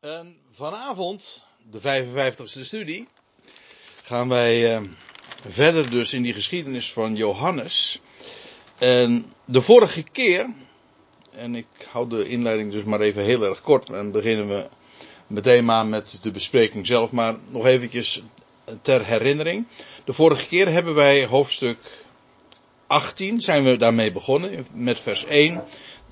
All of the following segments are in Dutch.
En vanavond, de 55ste studie, gaan wij uh, verder dus in die geschiedenis van Johannes. En de vorige keer, en ik hou de inleiding dus maar even heel erg kort, en beginnen we meteen maar met de bespreking zelf, maar nog eventjes ter herinnering. De vorige keer hebben wij hoofdstuk 18, zijn we daarmee begonnen, met vers 1,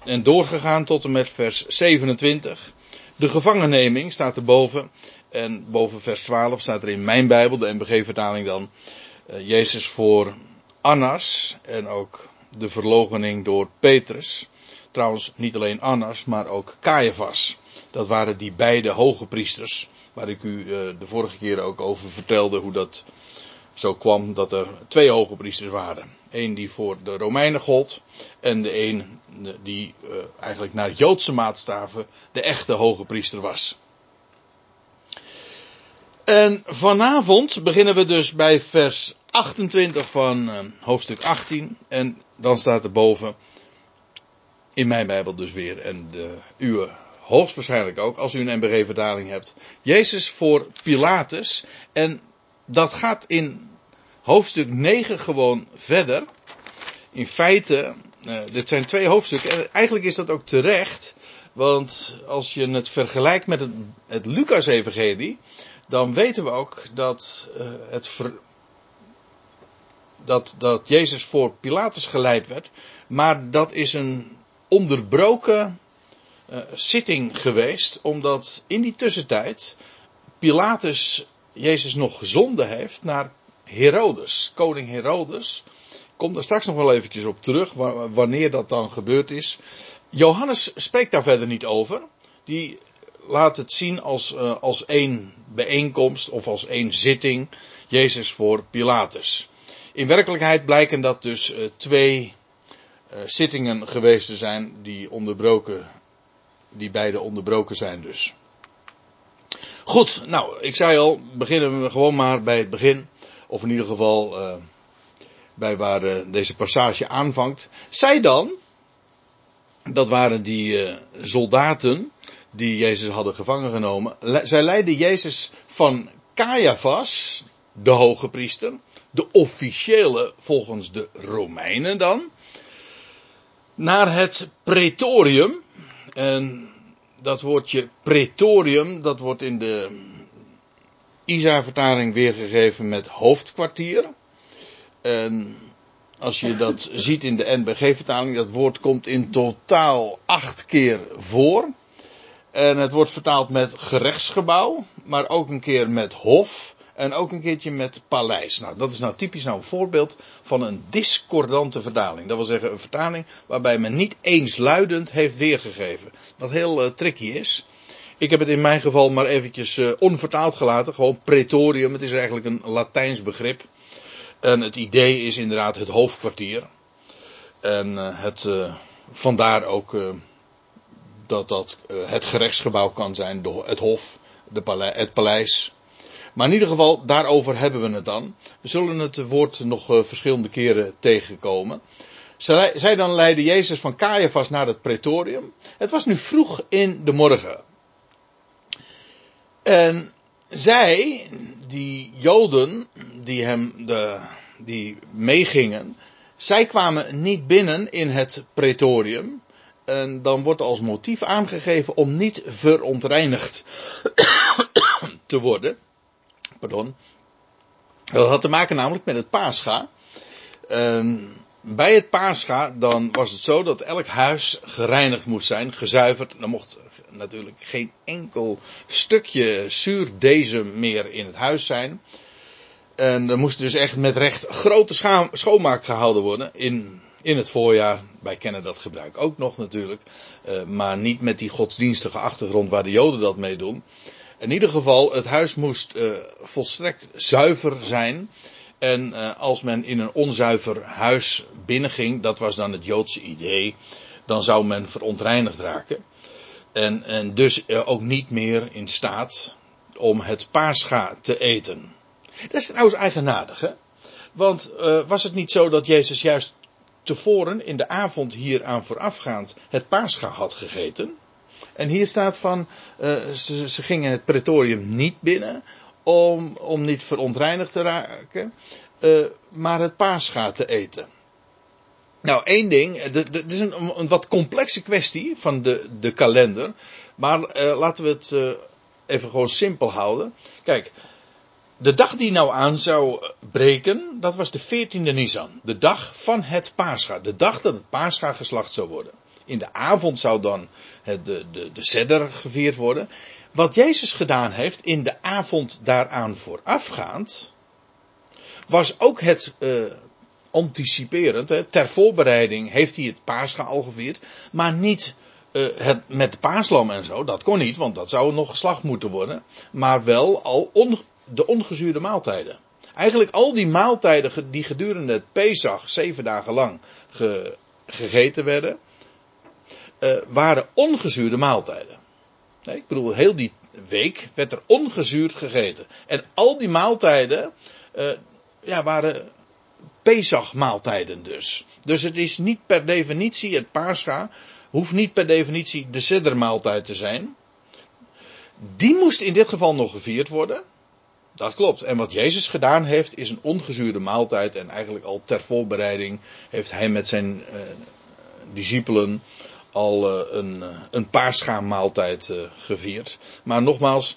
en doorgegaan tot en met vers 27. De gevangenneming staat erboven. En boven vers 12 staat er in mijn Bijbel, de MBG-vertaling dan, uh, Jezus voor Annas en ook de verlogening door Petrus. Trouwens, niet alleen Annas, maar ook Caiaphas. Dat waren die beide hoge priesters, waar ik u uh, de vorige keer ook over vertelde hoe dat zo kwam dat er twee hoge priesters waren. Eén die voor de Romeinen gold en de een die uh, eigenlijk naar Joodse maatstaven de echte hoge priester was. En vanavond beginnen we dus bij vers 28 van uh, hoofdstuk 18 en dan staat er boven in mijn Bijbel dus weer en de uwe hoogstwaarschijnlijk ook als u een MBG vertaling hebt. Jezus voor Pilatus en dat gaat in hoofdstuk 9 gewoon verder. In feite, uh, dit zijn twee hoofdstukken. En eigenlijk is dat ook terecht. Want als je het vergelijkt met het, Lucas-evangelie. Dan weten we ook dat, uh, het dat, dat Jezus voor Pilatus geleid werd. Maar dat is een onderbroken uh, zitting geweest. Omdat in die tussentijd Pilatus Jezus nog gezonden heeft naar Herodes, koning Herodes. Kom daar straks nog wel eventjes op terug, wanneer dat dan gebeurd is. Johannes spreekt daar verder niet over. Die laat het zien als, uh, als één bijeenkomst of als één zitting. Jezus voor Pilatus. In werkelijkheid blijken dat dus uh, twee uh, zittingen geweest te zijn die onderbroken, die beide onderbroken zijn dus. Goed, nou, ik zei al, beginnen we gewoon maar bij het begin. Of in ieder geval uh, bij waar uh, deze passage aanvangt. Zij dan, dat waren die uh, soldaten die Jezus hadden gevangen genomen. Zij leidden Jezus van Caiaphas, de hoge priester, de officiële volgens de Romeinen dan, naar het pretorium. En dat woordje pretorium, dat wordt in de ISA-vertaling weergegeven met hoofdkwartier. En als je dat ziet in de NBG-vertaling, dat woord komt in totaal acht keer voor. En het wordt vertaald met gerechtsgebouw, maar ook een keer met hof en ook een keertje met paleis. Nou, dat is nou typisch nou een voorbeeld van een discordante vertaling. Dat wil zeggen een vertaling waarbij men niet eensluidend heeft weergegeven. Wat heel uh, tricky is. Ik heb het in mijn geval maar eventjes uh, onvertaald gelaten. Gewoon pretorium. Het is eigenlijk een Latijns begrip. En het idee is inderdaad het hoofdkwartier. En uh, het, vandaar ook dat dat het gerechtsgebouw kan zijn. Het hof, de het paleis. Maar in ieder geval, daarover hebben we het dan. We zullen het woord nog verschillende keren tegenkomen. Zij, zij dan leidde Jezus van Caiaphas naar het pretorium. Het was nu vroeg in de morgen. En zij, die Joden, die hem de, die meegingen, zij kwamen niet binnen in het pretorium. En dan wordt als motief aangegeven om niet verontreinigd te worden. Pardon. Dat had te maken namelijk met het Pascha. En bij het Pascha dan was het zo dat elk huis gereinigd moest zijn, gezuiverd. Er mocht natuurlijk geen enkel stukje zuurdezem meer in het huis zijn. En er moest dus echt met recht grote schoonmaak gehouden worden in, in het voorjaar. Wij kennen dat gebruik ook nog natuurlijk. Uh, maar niet met die godsdienstige achtergrond waar de Joden dat mee doen. In ieder geval, het huis moest uh, volstrekt zuiver zijn. En uh, als men in een onzuiver huis binnenging, dat was dan het Joodse idee, dan zou men verontreinigd raken. En, en dus uh, ook niet meer in staat om het paascha te eten. Dat is trouwens eigenaardig, hè? Want was het niet zo dat Jezus juist tevoren in de avond hieraan voorafgaand het paascha had gegeten? En hier staat van, uh, ze, gingen het pretorium niet binnen om, om niet verontreinigd te raken, uh, maar het paascha te eten. Nou, één ding, het is een, wat complexe kwestie van de, de kalender, maar laten we het even gewoon simpel houden. Kijk, de dag die nou aan zou breken, dat was de 14e Nisan. De dag van het paascha. De dag dat het paascha geslacht zou worden. In de avond zou dan het, de, de, de sedder gevierd worden. Wat Jezus gedaan heeft in de avond daaraan voorafgaand, was ook het uh, anticiperend. Hè, ter voorbereiding heeft hij het paascha al gevierd, maar niet uh, het, met de paaslam en zo. Dat kon niet, want dat zou nog geslacht moeten worden. Maar wel al de ongezuurde maaltijden. Eigenlijk al die maaltijden die gedurende het Pesach zeven dagen lang ge, gegeten werden, uh, waren ongezuurde maaltijden. Nee, ik bedoel, heel die week werd er ongezuurd gegeten. En al die maaltijden uh, ja, waren Pesach-maaltijden dus. Dus het is niet per definitie, het Pascha hoeft niet per definitie de Siddermaaltijd te zijn. Die moest in dit geval nog gevierd worden. Dat klopt. En wat Jezus gedaan heeft, is een ongezuurde maaltijd. En eigenlijk al ter voorbereiding heeft hij met zijn uh, discipelen al uh, een, uh, een paarschaanmaaltijd gevierd. Maar nogmaals,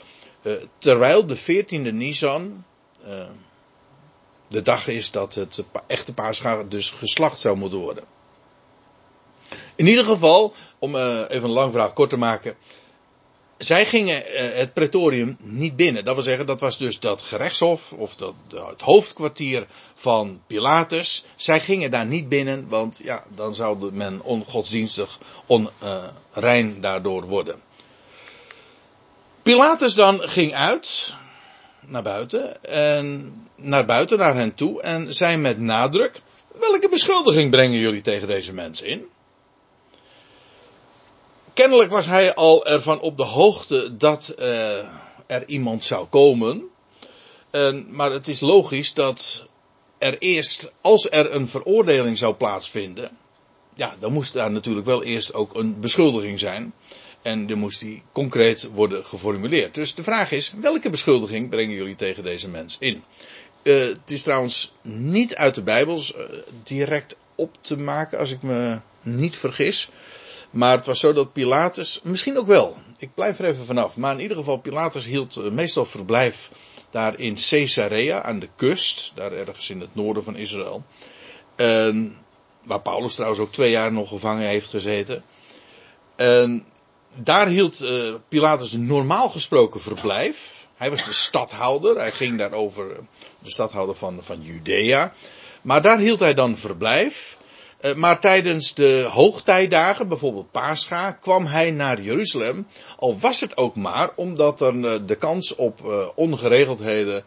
terwijl de 14e Nisan de dag is dat het echte paarscha dus geslacht zou moeten worden. In ieder geval, om even een lang vraag kort te maken zij gingen uh, het pretorium niet binnen. Dat wil zeggen, dat was dus dat gerechtshof, of dat, het hoofdkwartier van Pilatus. Zij gingen daar niet binnen, want ja, dan zou men ongodsdienstig onrein uh, daardoor worden. Pilatus dan ging uit, naar buiten, en naar buiten, naar hen toe, en zei met nadruk, welke beschuldiging brengen jullie tegen deze mensen in? Kennelijk was hij al ervan op de hoogte dat uh, er iemand zou komen. Uh, maar het is logisch dat er eerst, als er een veroordeling zou plaatsvinden, ja, dan moest daar natuurlijk wel eerst ook een beschuldiging zijn. En dan moest die concreet worden geformuleerd. Dus de vraag is, welke beschuldiging brengen jullie tegen deze mens in? Uh, het is trouwens niet uit de Bijbel direct op te maken, als ik me niet vergis. Maar het was zo dat Pilatus, misschien ook wel, ik blijf er even vanaf, maar in ieder geval Pilatus hield eh, meestal verblijf daar in Caesarea aan de kust, daar ergens in het noorden van Israël. En, waar Paulus trouwens ook twee jaar nog gevangen heeft gezeten. En daar hield uh, Pilatus normaal gesproken verblijf. Hij was de stadhouder, hij ging daar over de stadhouder van, van Judea. Maar daar hield hij dan verblijf. Eh, maar tijdens de hoogtijdagen, bijvoorbeeld Pascha, kwam hij naar Jeruzalem. Al was het ook maar omdat er eh, de kans op uh, ongeregeldheden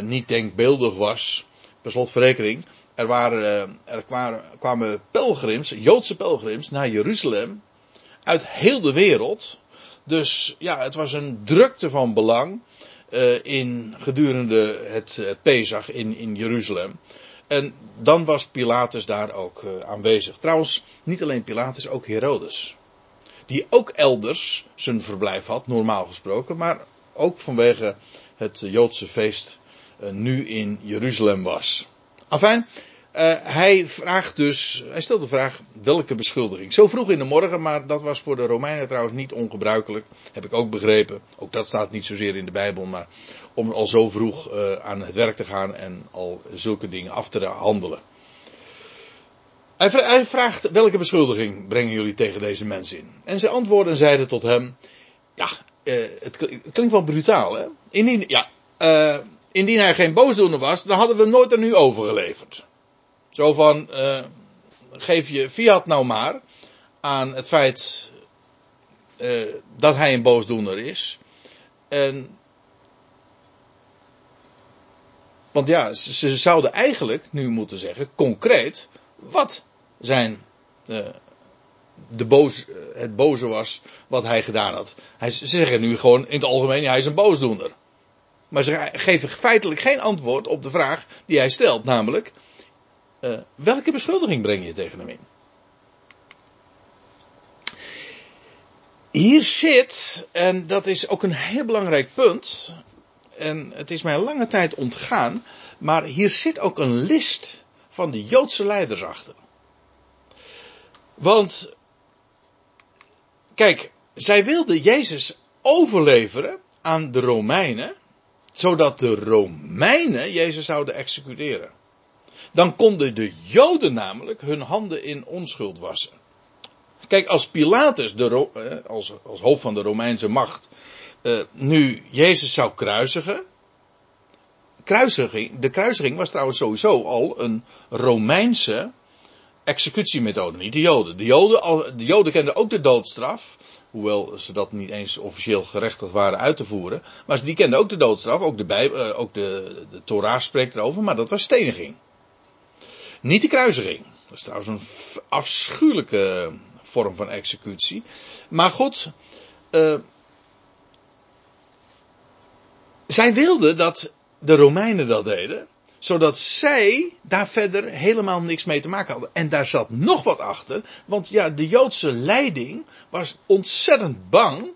niet denkbeeldig was. Per slotverrekening, er, waren, er kwamen, kwamen pelgrims, Joodse pelgrims, naar Jeruzalem. Uit heel de wereld. Dus ja, het was een drukte van belang. in gedurende het, het Pesach in, in Jeruzalem. En dan was Pilatus daar ook uh, aanwezig. Trouwens, niet alleen Pilatus, ook Herodes. Die ook elders zijn verblijf had, normaal gesproken, maar ook vanwege het Joodse feest uh, nu in Jeruzalem was. Afijn, uh, hij vraagt dus, hij stelt de vraag welke beschuldiging. Zo vroeg in de morgen, maar dat was voor de Romeinen trouwens niet ongebruikelijk. Heb ik ook begrepen. Ook dat staat niet zozeer in de Bijbel, maar om al zo vroeg uh, aan het werk te gaan en al zulke dingen af te handelen. Hij, vraagt welke beschuldiging brengen jullie tegen deze mensen in? En ze antwoorden en zeiden tot hem, ja, uh, het, klinkt wel brutaal hè. Indien, ja, indien hij geen boosdoener was, dan hadden we hem nooit aan u overgeleverd. Zo van, uh, geef je fiat nou maar aan het feit uh, dat hij een boosdoener is. En, want ja, ze, zouden eigenlijk nu moeten zeggen, concreet, wat zijn uh, de boos, het boze was wat hij gedaan had. Hij, ze zeggen nu gewoon in het algemeen, hij is een boosdoener. Maar ze geven feitelijk geen antwoord op de vraag die hij stelt, namelijk, uh, welke beschuldiging breng je tegen hem in? hier zit, en dat is ook een heel belangrijk punt, en het is mij lange tijd ontgaan, maar hier zit ook een list van de Joodse leiders achter. Want, kijk, zij wilden Jezus overleveren aan de Romeinen, zodat de Romeinen Jezus zouden executeren. Dan konden de Joden namelijk hun handen in onschuld wassen. Kijk, als Pilatus, de, als, als hoofd van de Romeinse macht, uh, nu Jezus zou kruisigen. Kruisiging, de kruisiging was trouwens sowieso al een Romeinse executiemethode, niet de Joden. De Joden, de Joden kenden ook de doodstraf. Hoewel ze dat niet eens officieel gerechtigd waren uit te voeren. Maar die kenden ook de doodstraf. Ook de, Bijbel, uh, ook de, de Torah spreekt erover. Maar dat was steniging. Niet de kruisiging. Dat is trouwens een afschuwelijke vorm van executie. Maar goed. Uh, zij wilden dat de Romeinen dat deden, zodat zij daar verder helemaal niks mee te maken hadden. En daar zat nog wat achter, want ja, de Joodse leiding was ontzettend bang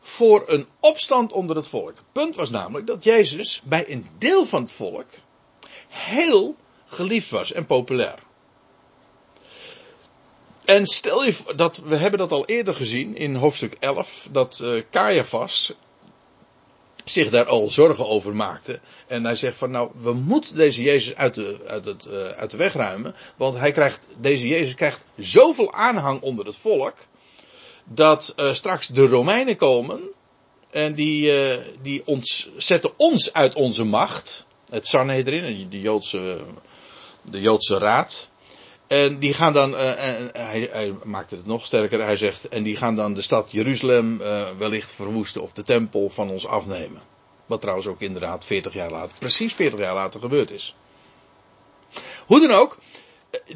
voor een opstand onder het volk. Het punt was namelijk dat Jezus bij een deel van het volk heel geliefd was en populair. En stel je dat, we hebben dat al eerder gezien in hoofdstuk 11, dat uh, Caiaphas zich daar al zorgen over maakte. En hij zegt van nou, we moeten deze Jezus uit de, uit het, uh, uit de weg ruimen. Want hij krijgt, deze Jezus krijgt zoveel aanhang onder het volk. Dat uh, straks de Romeinen komen. En die, die ons, zetten ons uit onze macht. Het Sanhedrin, de Joodse, de Joodse raad. En die gaan dan, uh, hij, hij maakte het nog sterker, hij zegt, en die gaan dan de stad Jeruzalem wellicht verwoesten of de tempel van ons afnemen. Wat trouwens ook inderdaad 40 jaar later, precies 40 jaar later gebeurd is. Hoe dan ook,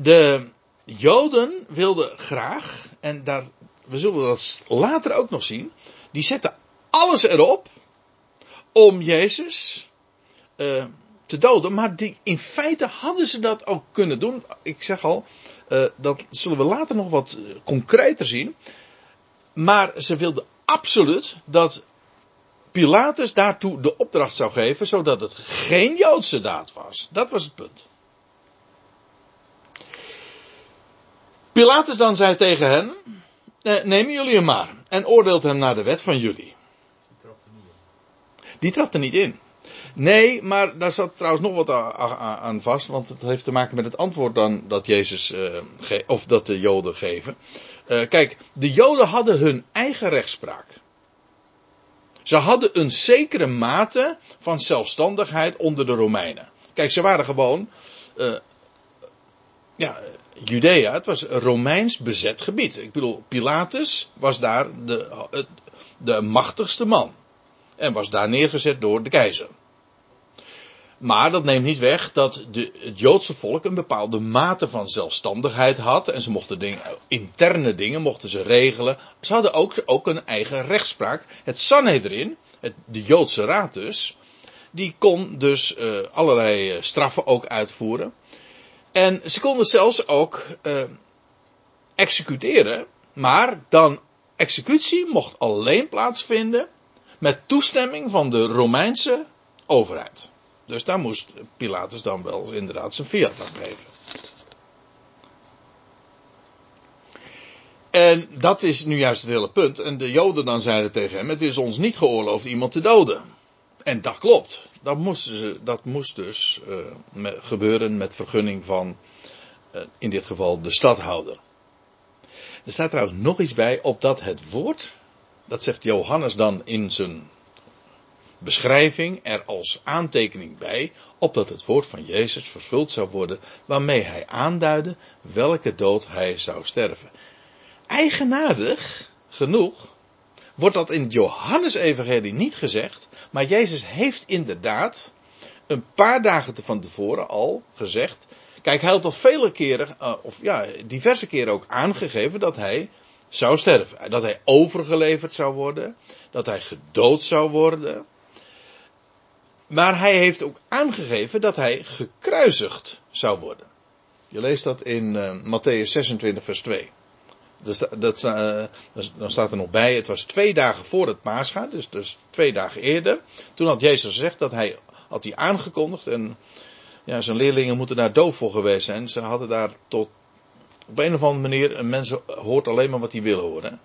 de Joden wilden graag, en daar, we zullen dat later ook nog zien, die zetten alles erop om Jezus te doden. Maar die, in feite hadden ze dat ook kunnen doen. Ik zeg al, uh, dat zullen we later nog wat concreter zien. Maar ze wilden absoluut dat Pilatus daartoe de opdracht zou geven, zodat het geen Joodse daad was. Dat was het punt. Pilatus dan zei tegen hen: eh, Nemen jullie hem maar en oordeelt hem naar de wet van jullie. Die trapte niet in. Nee, maar daar zat trouwens nog wat aan vast, want het heeft te maken met het antwoord dan dat Jezus, uh, of dat de Joden geven. Uh, kijk, de Joden hadden hun eigen rechtspraak. Ze hadden een zekere mate van zelfstandigheid onder de Romeinen. Kijk, ze waren gewoon, uh, ja, Judea, het was Romeins bezet gebied. Ik bedoel, Pilatus was daar de, de machtigste man. En was daar neergezet door de keizer. Maar dat neemt niet weg dat de, het Joodse volk een bepaalde mate van zelfstandigheid had. En ze mochten interne dingen mochten ze regelen. Ze hadden ook, ook een eigen rechtspraak. Het Sanhedrin, het, de Joodse raad dus, die kon dus uh, allerlei straffen ook uitvoeren. En ze konden zelfs ook uh, executeren. Maar dan, executie mocht alleen plaatsvinden met toestemming van de Romeinse overheid. Dus daar moest Pilatus dan wel inderdaad zijn fiat aan geven. En dat is nu juist het hele punt. En de Joden dan zeiden tegen hem: Het is ons niet geoorloofd iemand te doden. En dat klopt. Dat, moesten ze, dat moest dus me, gebeuren met vergunning van, uh, in dit geval, de stadhouder. Er staat trouwens nog iets bij, opdat het woord, dat zegt Johannes dan in zijn beschrijving er als aantekening bij, opdat het woord van Jezus vervuld zou worden, waarmee hij aanduidde welke dood hij zou sterven. Eigenaardig genoeg wordt dat in Johannesevangelie niet gezegd, maar Jezus heeft inderdaad een paar dagen van tevoren al gezegd, kijk hij had al vele keren, uh, of ja, diverse keren ook aangegeven dat hij zou sterven. Dat hij overgeleverd zou worden, dat hij gedood zou worden. Maar hij heeft ook aangegeven dat hij gekruisigd zou worden. Je leest dat in uh, Matthäus 26, vers 2. dat, dat, uh, dan staat er nog bij, het was twee dagen voor het paascha, dus, dus twee dagen eerder. Toen had Jezus gezegd dat hij, had hij aangekondigd en ja, zijn leerlingen moeten daar doof voor geweest zijn. Ze hadden daar tot, op een of andere manier, een mens hoort alleen maar wat hij wil horen.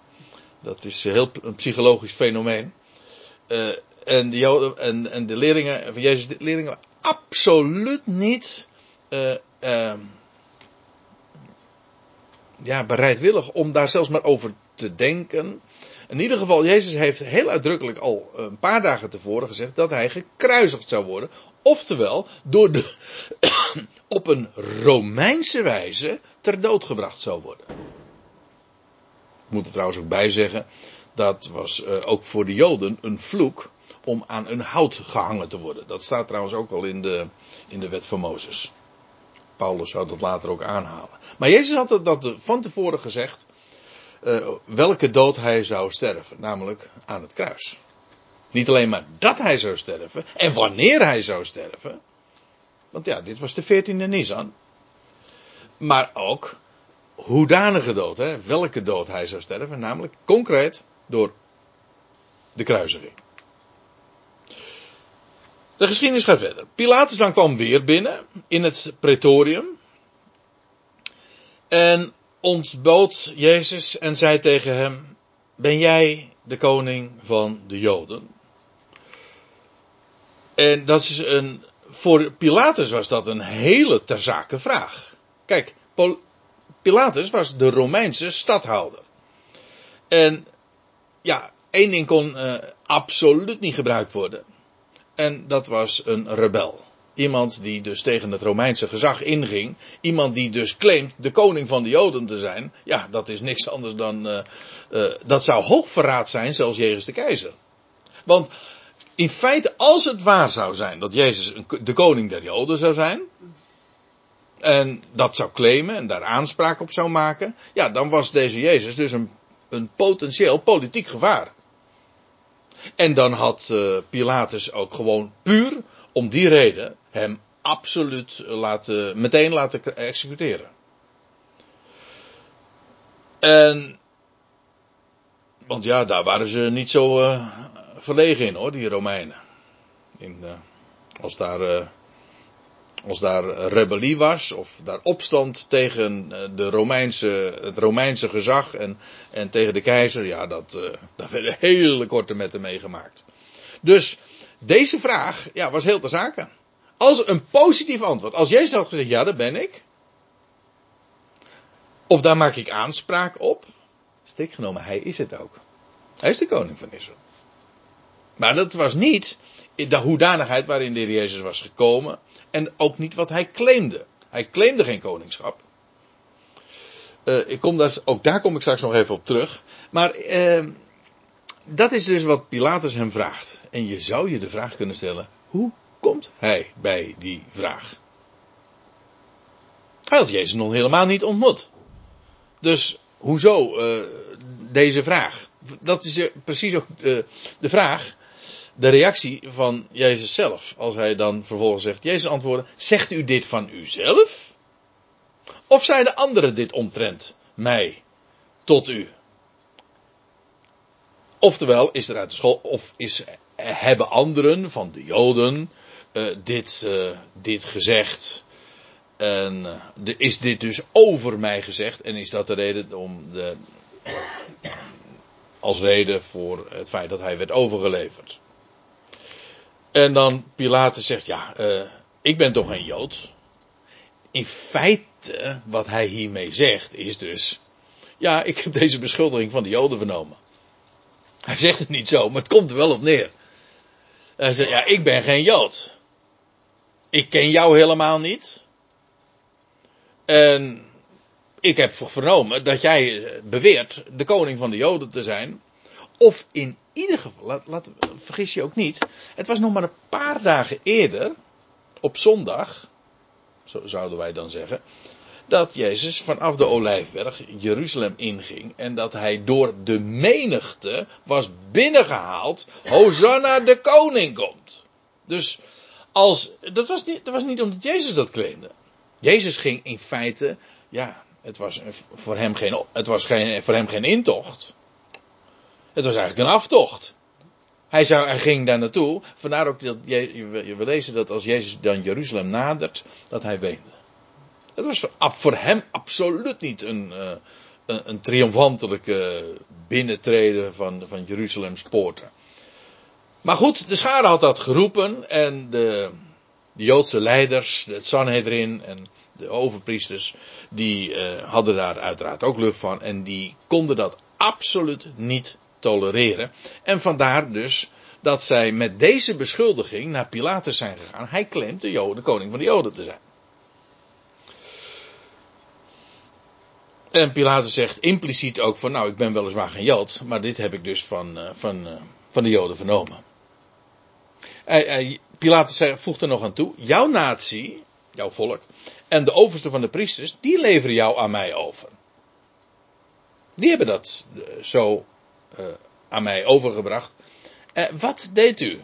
Dat is heel een psychologisch fenomeen. Uh, en, de Joden, en, en de leerlingen van Jezus, de leerlingen absoluut niet uh, uh, ja, bereidwillig om daar zelfs maar over te denken. In ieder geval, Jezus heeft heel uitdrukkelijk al een paar dagen tevoren gezegd dat hij gekruisigd zou worden. Oftewel, door de, op een Romeinse wijze ter dood gebracht zou worden. Ik moet er trouwens ook bij zeggen, dat was uh, ook voor de Joden een vloek om aan een hout gehangen te worden. Dat staat trouwens ook al in de, in de wet van Mozes. Paulus zou dat later ook aanhalen. Maar Jezus had dat van tevoren gezegd. Uh, welke dood hij zou sterven. Namelijk aan het kruis. Niet alleen maar dat hij zou sterven. En wanneer hij zou sterven. Want ja, dit was de 14e Nisan. Maar ook hoedanige dood. Hè? Welke dood hij zou sterven. Namelijk concreet door de kruisiging. De geschiedenis gaat verder. Pilatus dan kwam weer binnen in het pretorium. En ontbood Jezus en zei tegen hem: Ben jij de koning van de Joden? En dat is een. Voor Pilatus was dat een hele terzake vraag. Kijk, Pilatus was de Romeinse stadhouder. En ja, één ding kon uh, absoluut niet gebruikt worden. En dat was een rebel. Iemand die dus tegen het Romeinse gezag inging. Iemand die dus claimt de koning van de Joden te zijn. Ja, dat is niks anders dan. Uh, dat zou hoogverraad zijn, zelfs Jezus de keizer. Want in feite, als het waar zou zijn dat Jezus de koning der Joden zou zijn. En dat zou claimen en daar aanspraak op zou maken. Ja, dan was deze Jezus dus een, een potentieel politiek gevaar. En dan had uh, Pilatus ook gewoon puur om die reden hem absoluut laten, meteen laten executeren. En, want ja, daar waren ze niet zo uh, verlegen in hoor, die Romeinen. In, als daar als daar rebellie was, of daar opstand tegen eh, de Romeinse, het Romeinse gezag en, en tegen de keizer, ja, dat, uh, daar werden hele korte metten meegemaakt. Dus deze vraag ja, was heel te zaken. Als een positief antwoord. Als Jezus had gezegd, ja, dat ben ik. Of daar maak ik aanspraak op. Stik genomen, hij is het ook. Hij is de koning van Israël. Maar dat was niet de hoedanigheid waarin de Jezus was gekomen. En ook niet wat hij claimde. Hij claimde geen koningschap. Uh, ik kom daar, ook daar kom ik straks nog even op terug. Maar uh, dat is dus wat Pilatus hem vraagt. En je zou je de vraag kunnen stellen: hoe komt hij bij die vraag? Hij had Jezus nog helemaal niet ontmoet. Dus hoezo uh, deze vraag? Dat is precies ook de vraag de reactie van Jezus zelf. Als hij dan vervolgens zegt, Jezus antwoordde, zegt u dit van uzelf? Of zeiden anderen dit omtrent mij tot u? Oftewel, is er uit de school, of is, hebben anderen van de Joden uh, dit, uh, dit gezegd? En de, is dit dus over mij gezegd? En is dat de reden om de, als reden voor het feit dat hij werd overgeleverd? En dan Pilatus zegt, ja, uh, ik ben toch geen Jood. In feite, wat hij hiermee zegt, is dus, ja, ik heb deze beschuldiging van de Joden vernomen. Hij zegt het niet zo, maar het komt er wel op neer. Hij zegt, ja, ik ben geen Jood. Ik ken jou helemaal niet. En ik heb vernomen dat jij beweert de koning van de Joden te zijn. Of in ieder geval, vergis je ook niet. Het was nog maar een paar dagen eerder, op zondag, zo zouden wij dan zeggen, dat Jezus vanaf de Olijfberg Jeruzalem inging en dat hij door de menigte was binnengehaald. Hosanna de koning komt. Dus als, dat was niet, was niet omdat Jezus dat claimde. Jezus ging in feite, ja, Het was voor hem geen, het was geen, voor hem geen intocht. Het was eigenlijk een aftocht. Hij, zou, ging daar naartoe. Vandaar ook dat we lezen dat als Jezus dan Jeruzalem nadert, dat hij weende. Het was voor hem absoluut niet een, eh, een, een triomfantelijke binnentreden van, van Jeruzalems poorten. Maar goed, de schade had dat geroepen en de, de Joodse leiders, het Sanhedrin en de overpriesters, die uh, hadden daar uiteraard ook lucht van en die konden dat absoluut niet tolereren. En vandaar dus dat zij met deze beschuldiging naar Pilatus zijn gegaan. Hij claimt de, Joden, de koning van de Joden te zijn. En Pilatus zegt impliciet ook van, nou, ik ben weliswaar geen Jood, maar dit heb ik dus van, uh, van, uh, van de Joden vernomen. Pilatus voegt er nog aan toe, jouw natie, jouw volk, en de overste van de priesters, die leveren jou aan mij over. Die hebben dat zo aan mij overgebracht. wat deed u?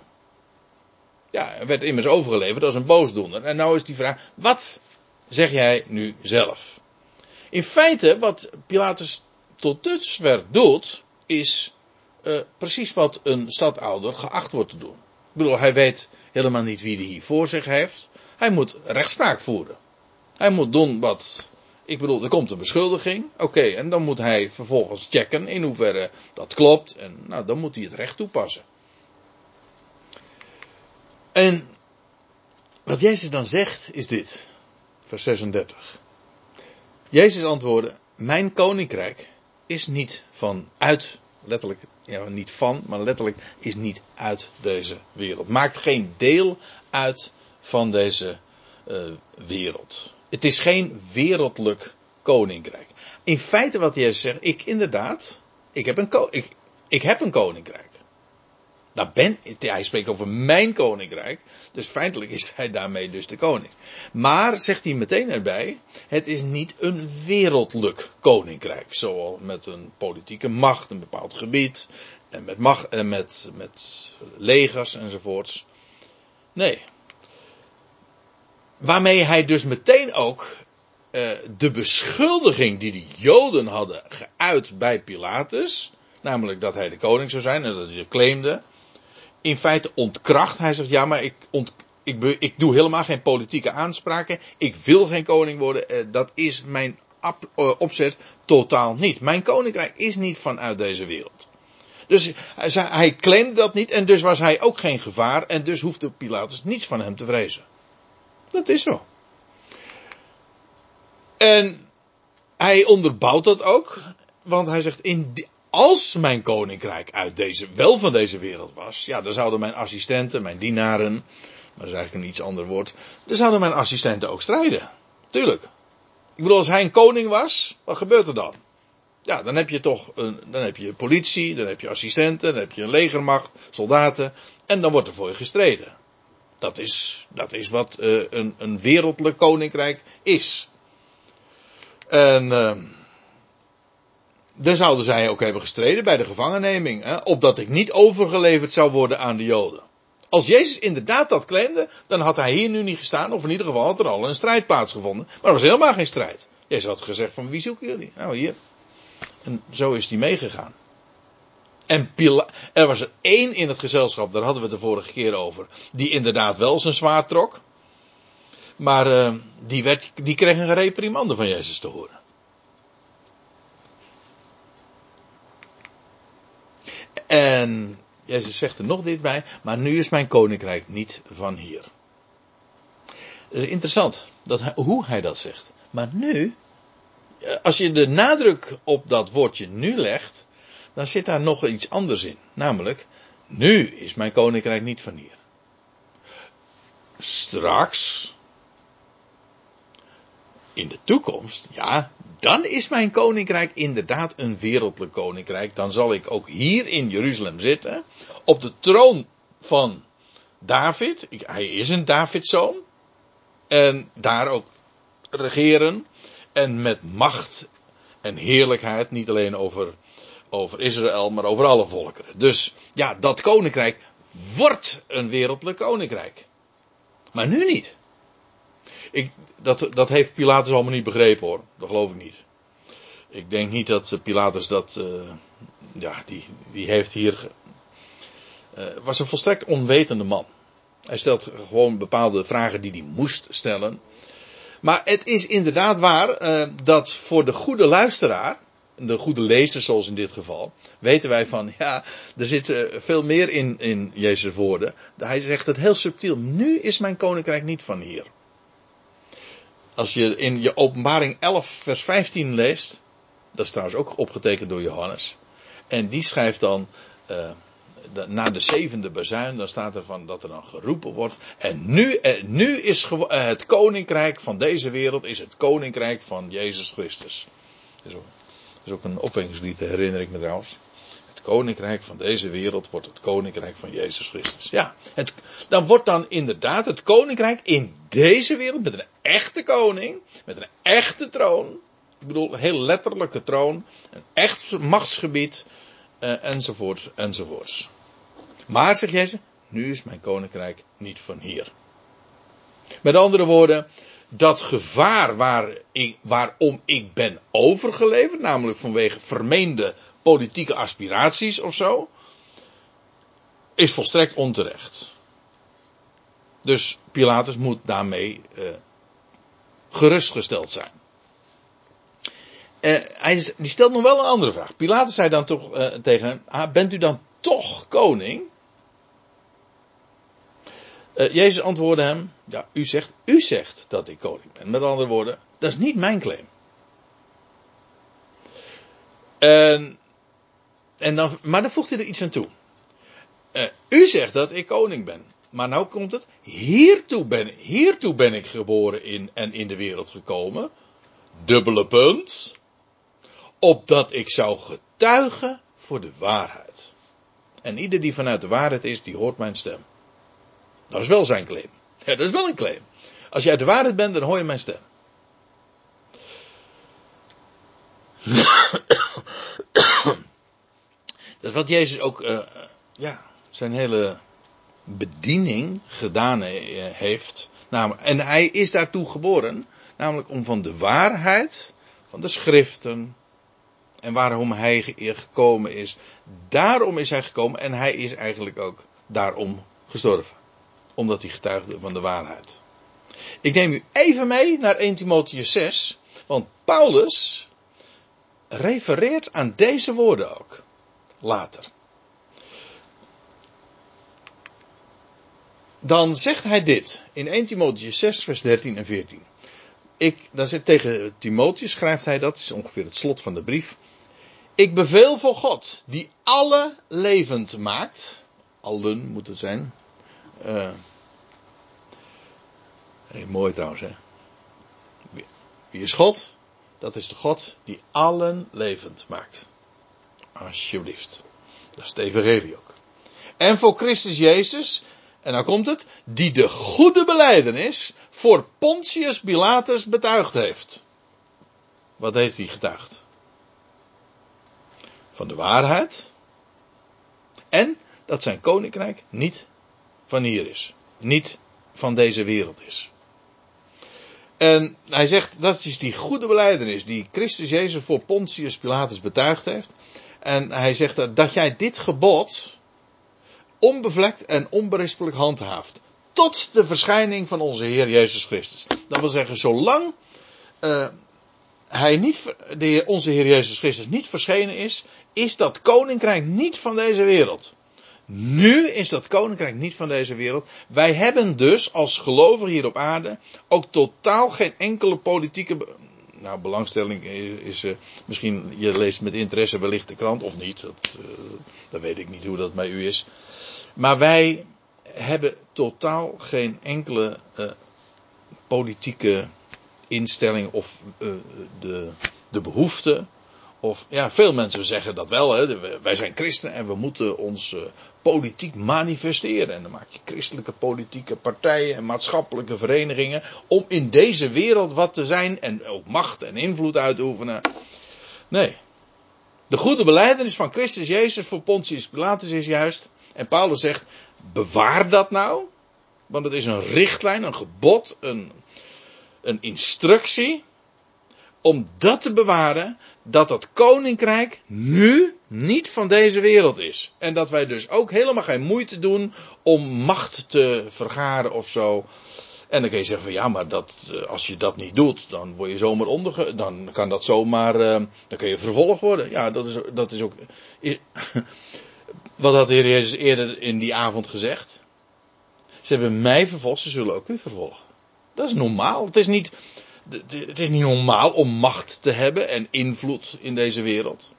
Ja, er werd immers overgeleverd als een boosdoener. En nou is die vraag, wat zeg jij nu zelf? In feite, wat Pilatus tot dusver doet, is uh, precies wat een stadouder geacht wordt te doen. Ik bedoel, hij weet helemaal niet wie hij hier voor zich heeft. Hij moet rechtspraak voeren. Hij moet doen wat. Ik bedoel, er komt een beschuldiging. Oké, en dan moet hij vervolgens checken in hoeverre dat klopt. En nou, dan moet hij het recht toepassen. En wat Jezus dan zegt is dit. Vers 36. Jezus antwoordde: Mijn koninkrijk is niet van uit, letterlijk, ja, niet van, maar letterlijk is niet uit deze wereld. Maakt geen deel uit van deze uh, wereld. Het is geen wereldlijk koninkrijk. In feite wat Jezus zegt, ik inderdaad, ik heb een, ik, ik heb een koninkrijk. Nou ben, hij spreekt over mijn koninkrijk. Dus feitelijk is hij daarmee dus de koning. Maar, zegt hij meteen erbij, het is niet een wereldlijk koninkrijk. Zoals met een politieke macht, een bepaald gebied. En met, macht, en met, met legers enzovoorts. Nee. Waarmee hij dus meteen ook uh, de beschuldiging die de Joden hadden geuit bij Pilatus. Namelijk dat hij de koning zou zijn en dat hij claimde in feite ontkracht. Hij zegt, ja, maar ik, ik, ik doe helemaal geen politieke aanspraken. Ik wil geen koning worden. Eh, dat is mijn uh, opzet totaal niet. Mijn koninkrijk is niet vanuit deze wereld. Dus hij, hij claimde dat niet en dus was hij ook geen gevaar en dus hoefde Pilatus niets van hem te vrezen. Dat is zo. En hij onderbouwt dat ook, want hij zegt in, als mijn koninkrijk uit deze, wel van deze wereld was, ja, dan zouden mijn assistenten, mijn dienaren, maar dat is eigenlijk een iets ander woord, dan zouden mijn assistenten ook strijden. Tuurlijk. Ik bedoel, als hij een koning was, wat gebeurt er dan? Ja, dan heb je toch een, dan heb je politie, dan heb je assistenten, dan heb je een legermacht, soldaten, en dan wordt er voor je gestreden. Dat is, dat is wat uh, een, een wereldlijk koninkrijk is. En uh, dan zouden zij ook hebben gestreden bij de gevangenneming. Hè, opdat ik niet overgeleverd zou worden aan de Joden. Als Jezus inderdaad dat claimde, dan had hij hier nu niet gestaan. Of in ieder geval had er al een strijd plaatsgevonden. Maar er was helemaal geen strijd. Jezus had gezegd van wie zoeken jullie? Nou hier. En zo is hij meegegaan. En Pila er was er één in het gezelschap, daar hadden we het de vorige keer over. Die inderdaad wel zijn zwaard trok. Maar uh, die, werd, die kreeg een reprimande van Jezus te horen. En Jezus zegt er nog dit bij, maar nu is mijn koninkrijk niet van hier. Het is interessant dat hoe hij dat zegt. Maar nu, als je de nadruk op dat woordje nu legt, dan zit daar nog iets anders in. Namelijk, nu is mijn koninkrijk niet van hier. Straks, in de toekomst, ja, dan is mijn koninkrijk inderdaad een wereldlijk koninkrijk. Dan zal ik ook hier in Jeruzalem zitten, op de troon van David. hij is een Davidzoon. En daar ook regeren. En met macht en heerlijkheid, niet alleen over, over Israël, maar over alle volkeren. Dus ja, dat koninkrijk wordt een wereldlijk koninkrijk. Maar nu niet. Ik, dat, dat heeft Pilatus allemaal niet begrepen hoor. Dat geloof ik niet. Ik denk niet dat Pilatus dat. Uh, ja, die, die heeft hier. Uh, was een volstrekt onwetende man. Hij stelt gewoon bepaalde vragen die hij moest stellen. Maar het is inderdaad waar uh, dat voor de goede luisteraar, de goede lezer zoals in dit geval, weten wij van ja, er zit veel meer in, in Jezus' woorden. Hij zegt het heel subtiel. Nu is mijn koninkrijk niet van hier. Als je in je openbaring 11 vers 15 leest, dat is trouwens ook opgetekend door Johannes. En die schrijft dan, uh, na de zevende bezuin, dan staat er van dat er dan geroepen wordt. En nu, eh, nu is uh, het koninkrijk van deze wereld is het koninkrijk van Jezus Christus. Dat is ook een opwekkingslied, herinner ik me trouwens. Het koninkrijk van deze wereld wordt het koninkrijk van Jezus Christus. Ja, het, dan wordt dan inderdaad het koninkrijk in deze wereld met een echte koning, met een echte troon. Ik bedoel, een heel letterlijke troon, een echt machtsgebied, uh, enzovoorts, enzovoorts. Maar, zegt Jezus, nu is mijn koninkrijk niet van hier. Met andere woorden, dat gevaar waar ik, waarom ik ben overgeleverd, namelijk vanwege vermeende politieke aspiraties of zo, is volstrekt onterecht. Dus Pilatus moet daarmee uh, gerustgesteld zijn. Uh, hij die stelt nog wel een andere vraag. Pilatus zei dan toch uh, tegen hem: ah, Bent u dan toch koning? Uh, Jezus antwoordde hem: Ja, u zegt, u zegt dat ik koning ben. Met andere woorden, dat is niet mijn claim. En, en dan, maar dan voegt hij er iets aan toe. u zegt dat ik koning ben. Maar nou komt het. Hiertoe ben, hiertoe ben ik geboren in, en in de wereld gekomen. Dubbele punt opdat ik zou getuigen voor de waarheid. En ieder die vanuit de waarheid is, die hoort mijn stem. Dat is wel zijn claim. Dat is wel een claim. Als je uit de waarheid bent, dan hoor je mijn stem. dat is wat Jezus ook, uh, ja, zijn hele bediening gedaan heeft. En hij is daartoe geboren, namelijk om van de waarheid, van de schriften, en waarom hij gekomen is. Daarom is hij gekomen en hij is eigenlijk ook daarom gestorven. Omdat hij getuigde van de waarheid. Ik neem u even mee naar 1 Timotheus 6, want Paulus refereert aan deze woorden ook. Later. Dan zegt hij dit in 1 Timotheus 6, vers 13 en 14. Ik, dan zit tegen Timotheus, schrijft hij dat, is ongeveer het slot van de brief. Ik beveel voor God, die alle levend maakt. Allen moet het zijn. Uh, mooi trouwens, hè. Wie is God? Dat is de God die allen levend maakt. Alsjeblieft. Dat is het evangelie ook. En voor Christus Jezus, en dan komt het, die de goede beleidenis voor Pontius Pilatus betuigd heeft. Wat heeft hij getuigd? van de waarheid. En dat zijn koninkrijk niet van hier is. Niet van deze wereld is. En hij zegt, dat is die goede beleidenis die Christus Jezus voor Pontius Pilatus betuigd heeft. En hij zegt dat, jij dit gebod onbevlekt en onberispelijk handhaaft. Tot de verschijning van onze Heer Jezus Christus. Dat wil zeggen, zolang uh, hij niet, de, onze Heer Jezus Christus niet verschenen is, is dat koninkrijk niet van deze wereld. Nu is dat koninkrijk niet van deze wereld. Wij hebben dus als gelovigen hier op aarde ook totaal geen enkele politieke. Nou, belangstelling is. Uh, misschien je leest met interesse wellicht de krant of niet. Dat, uh, dat weet ik niet hoe dat bij u is. Maar wij hebben totaal geen enkele uh, politieke instelling of de, de behoefte. Of ja, veel mensen zeggen dat wel. Hè. Wij zijn christenen en we moeten ons uh, politiek manifesteren. En dan maak je christelijke politieke partijen en maatschappelijke verenigingen. Om in deze wereld wat te zijn en ook macht en invloed uit te oefenen. Nee. De goede beleidenis van Christus Jezus voor Pontius Pilatus is juist. En Paulus zegt: bewaar dat nou. Want het is een richtlijn, een gebod, een, een instructie om dat te bewaren, dat dat koninkrijk nu niet van deze wereld is. En dat wij dus ook helemaal geen moeite doen om macht te vergaren of zo. En dan kun je zeggen van ja, maar dat, eh, als je dat niet doet, dan word je zomaar onderge... Dan kan dat zomaar... Uh, dan kun je vervolgd worden. Ja, dat is, dat is ook... Wat had de Heer Jezus eerder in die avond gezegd? Ze hebben mij vervolgd, ze zullen ook u vervolgen. Dat is normaal. Het is niet, het is niet normaal om macht te hebben en invloed in deze wereld.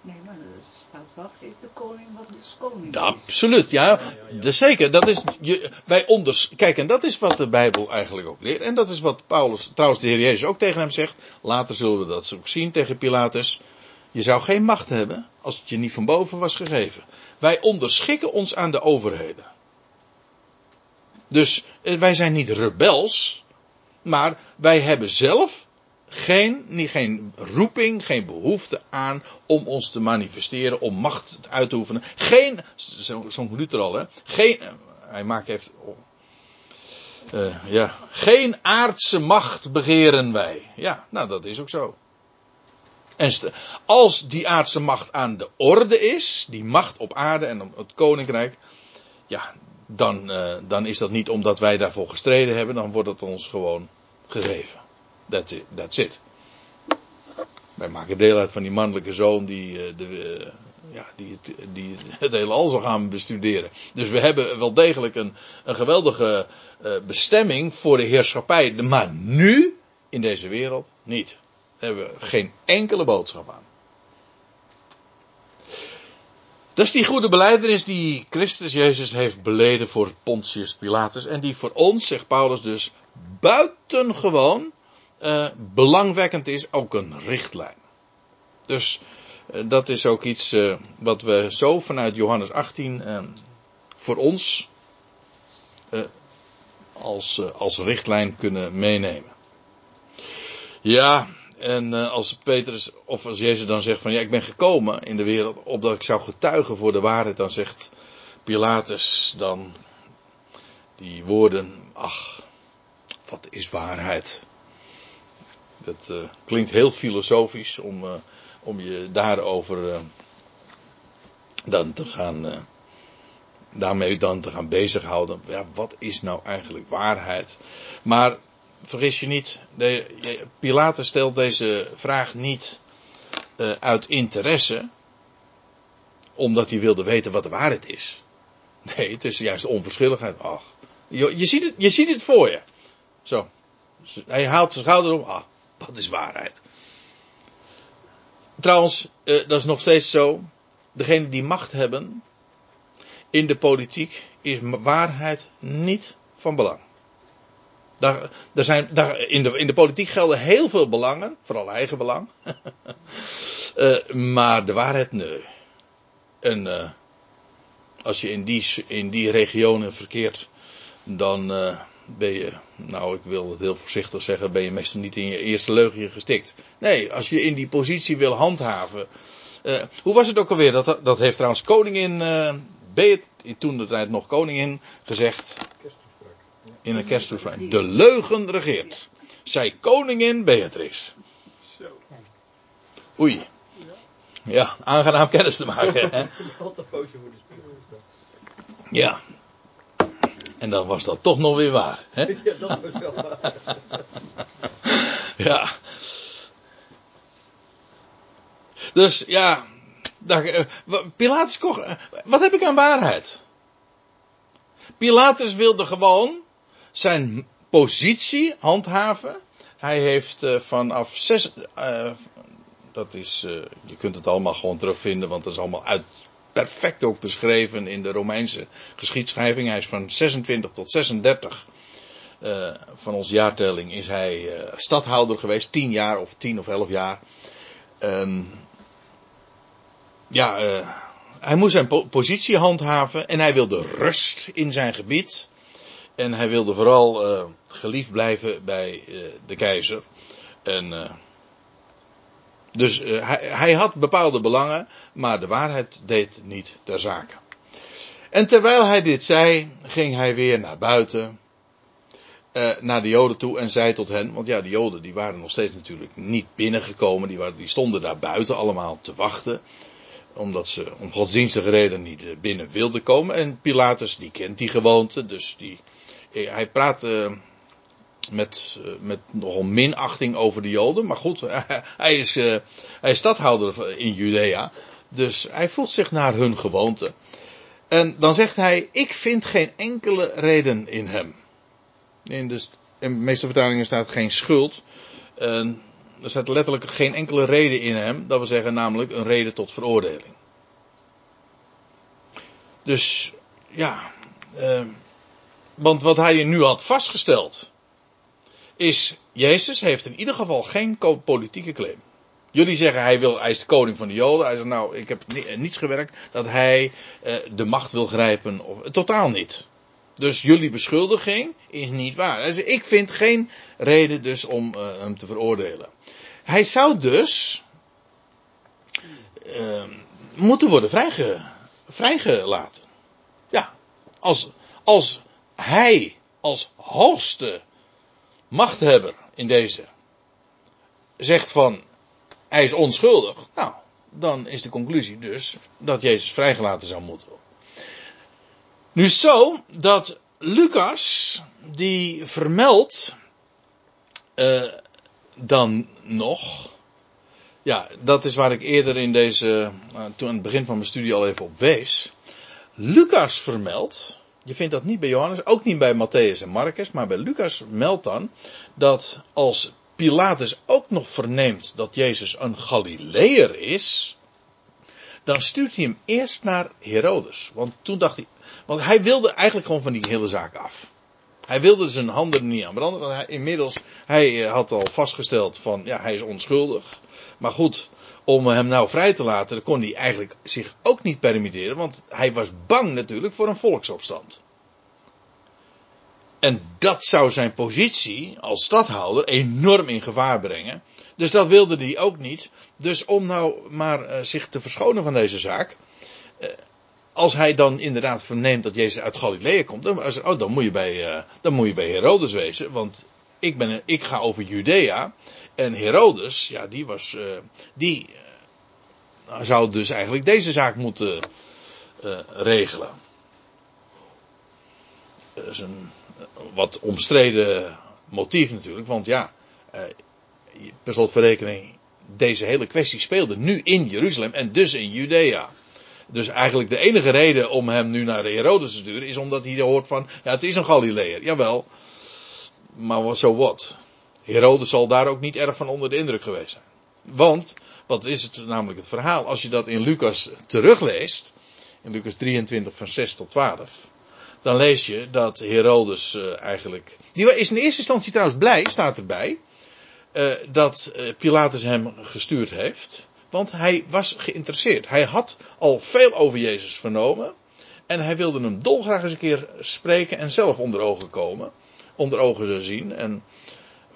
Nee, maar er staat wel, de koning wat de koning ja, Absoluut, ja. ja, zeker. Dat is, je, wij onders, kijk, en dat is wat de Bijbel eigenlijk ook leert. En dat is wat Paulus, trouwens de Heer Jezus ook tegen hem zegt. Later zullen we dat ook zien tegen Pilatus. Je zou geen macht hebben als het je niet van boven was gegeven. Wij onderschikken ons aan de overheden. Dus eh, wij zijn niet rebels, maar wij hebben zelf geen, niet, geen roeping, geen behoefte aan om ons te manifesteren, om macht uit te oefenen. Geen, zo'n zo Luther al, hè, geen, eh, hij maakt heeft, uh, ja, geen aardse macht begeren wij. Ja, nou dat is ook zo. En als die aardse macht aan de orde is, die macht op aarde en het koninkrijk, ja, dan, uh, dan is dat niet omdat wij daarvoor gestreden hebben, dan wordt het ons gewoon gegeven. That's it. That's it. Wij maken deel uit van die mannelijke zoon die, uh, de, uh, ja, die, het, die het hele al zal gaan bestuderen. Dus we hebben wel degelijk een, een geweldige bestemming voor de heerschappij, maar nu, in deze wereld, niet. Daar hebben we geen enkele boodschap aan. Dat is die goede beleidenis die Christus Jezus heeft beleden voor Pontius Pilatus. En die voor ons, zegt Paulus dus, buitengewoon uh, belangwekkend is. Ook een richtlijn. Dus uh, dat is ook iets uh, wat we zo vanuit Johannes 18 voor ons als, als richtlijn kunnen meenemen. Ja, en uh, als Petrus of als Jezus dan zegt van ja, ik ben gekomen in de wereld opdat ik zou getuigen voor de waarheid, dan zegt Pilatus dan die woorden, ach, wat is waarheid? Dat uh, klinkt heel filosofisch om, uh, om je daarover dan te gaan, daarmee dan te gaan bezighouden. Ja, wat is nou eigenlijk waarheid? Maar vergis je niet, de, Pilatus stelt deze vraag niet uh, uit interesse, omdat hij wilde weten wat de waarheid is. Nee, het is juist onverschilligheid. Ach, je, ziet het, je ziet het voor je. Zo. Hij haalt zijn schouder op. Ah, wat is waarheid? Trouwens, uh, dat is nog steeds zo. Degenen die macht hebben in de politiek is waarheid niet van belang. Daar, zijn, daar, in, de, in de politiek gelden heel veel belangen, vooral eigen belang. uh, maar de waarheid, nee. En uh, als je in die, in die regionen verkeert, dan uh, ben je, nou ik wil het heel voorzichtig zeggen, ben je meestal niet in je eerste leugje gestikt. Nee, als je in die positie wil handhaven. hoe was het ook alweer? Dat, dat heeft trouwens koningin toen de tijd nog koningin, gezegd in een kersttoespraak. De leugen regeert. Zij koningin Beatrix. Oei. Ja, aangenaam kennis te maken. Hè? Ja. En dan was dat toch nog weer waar. Hè? Ja, dat was wel waar. ja. Dus ja. Eh, Pilatus kocht. Eh, wat heb ik aan waarheid? Pilatus wilde gewoon zijn positie handhaven. Hij heeft uh, vanaf zes. Uh, dat is. Uh, je kunt het allemaal gewoon terugvinden, want dat is allemaal uit, perfect ook beschreven in de Romeinse geschiedschrijving. Hij is van 26 tot 36 van onze jaartelling is hij stadhouder geweest. 10 jaar of 10 of 11 jaar. Um, ja, hij moest zijn po positie handhaven en hij wilde rust in zijn gebied. En hij wilde vooral uh, geliefd blijven bij uh, de keizer. En, uh, dus hij, hij, had bepaalde belangen, maar de waarheid deed niet ter zake. En terwijl hij dit zei, ging hij weer naar buiten. eh, naar de Joden toe en zei tot hen, want ja, de Joden die waren nog steeds natuurlijk niet binnengekomen, die, waren, die stonden daar buiten allemaal te wachten, omdat ze om godsdienstige reden niet eh, binnen wilden komen. En Pilatus die kent die gewoonte, dus die, eh, hij praat eh, met, eh, met nogal minachting over de Joden, maar goed, hij is, eh, hij is stadhouder in Judea, dus hij voelt zich naar hun gewoonte. En dan zegt hij, ik vind geen enkele reden in hem. In de, in de meeste vertalingen staat geen schuld. Er staat letterlijk geen enkele reden in hem. Dat wil zeggen namelijk een reden tot veroordeling. Dus ja. Eh, want wat hij nu had vastgesteld. Is Jezus heeft in ieder geval geen politieke claim. Jullie zeggen hij, wil, hij is de koning van de Joden. Hij zegt nou ik heb niets gewerkt dat hij eh, de macht wil grijpen. Of, totaal niet. Dus jullie beschuldiging is niet waar. Hij zegt, ik vind geen reden dus om hem te veroordelen. Hij zou dus moeten worden vrijge, vrijgelaten. Ja, als, als hij als hoogste machthebber in deze zegt van hij is onschuldig, nou, dan is de conclusie dus dat Jezus vrijgelaten zou moeten worden. Nu zo dat Lucas die vermeldt uh, dan nog. Ja, dat is waar ik eerder in deze, uh, toen aan het begin van mijn studie al even op wees. Lucas vermeldt, je vindt dat niet bij Johannes, ook niet bij Matthäus en Marcus, maar bij Lucas meldt dan dat als Pilatus ook nog verneemt dat Jezus een Galileër is, dan stuurt hij hem eerst naar Herodes. Want toen dacht hij, want hij wilde eigenlijk gewoon van die hele zaak af. Hij wilde zijn handen niet aan branden, want hij, inmiddels, hij eh, had al vastgesteld van, ja, hij is onschuldig. Maar goed, om hem nou vrij te laten, kon hij eigenlijk zich ook niet permitteren, want hij was bang natuurlijk voor een volksopstand. En dat zou zijn positie als stadhouder enorm in gevaar brengen. Dus dat wilde hij ook niet. Dus om nou maar uh, zich te verschonen van deze zaak. Uh, als hij dan inderdaad verneemt dat Jezus uit Galilea komt, dan, oh, dan, moet je bij, uh, dan moet je bij Herodes wezen. Want ik, ben, ik ga over Judea. En Herodes, ja, die was. die zou dus eigenlijk deze zaak moeten regelen. Dat is een wat omstreden motief natuurlijk. Want ja, eh, per slotverrekening, deze hele kwestie speelde nu in Jeruzalem en dus in Judea. Dus eigenlijk de enige reden om hem nu naar de Herodes te sturen is omdat hij hoort van, ja het is een Galileër. Jawel, maar zo so wat. Herodes zal daar ook niet erg van onder de indruk geweest zijn. Want, wat is het namelijk het verhaal? Als je dat in Lucas terugleest, in Lucas 23 van 6 tot 12 dan lees je dat Herodes uh, eigenlijk. Die is in eerste instantie trouwens blij, staat erbij. Uh, dat uh, Pilatus hem gestuurd heeft. Want hij was geïnteresseerd. Hij had al veel over Jezus vernomen. En hij wilde hem dolgraag eens een keer spreken en zelf onder ogen komen. Onder ogen zien en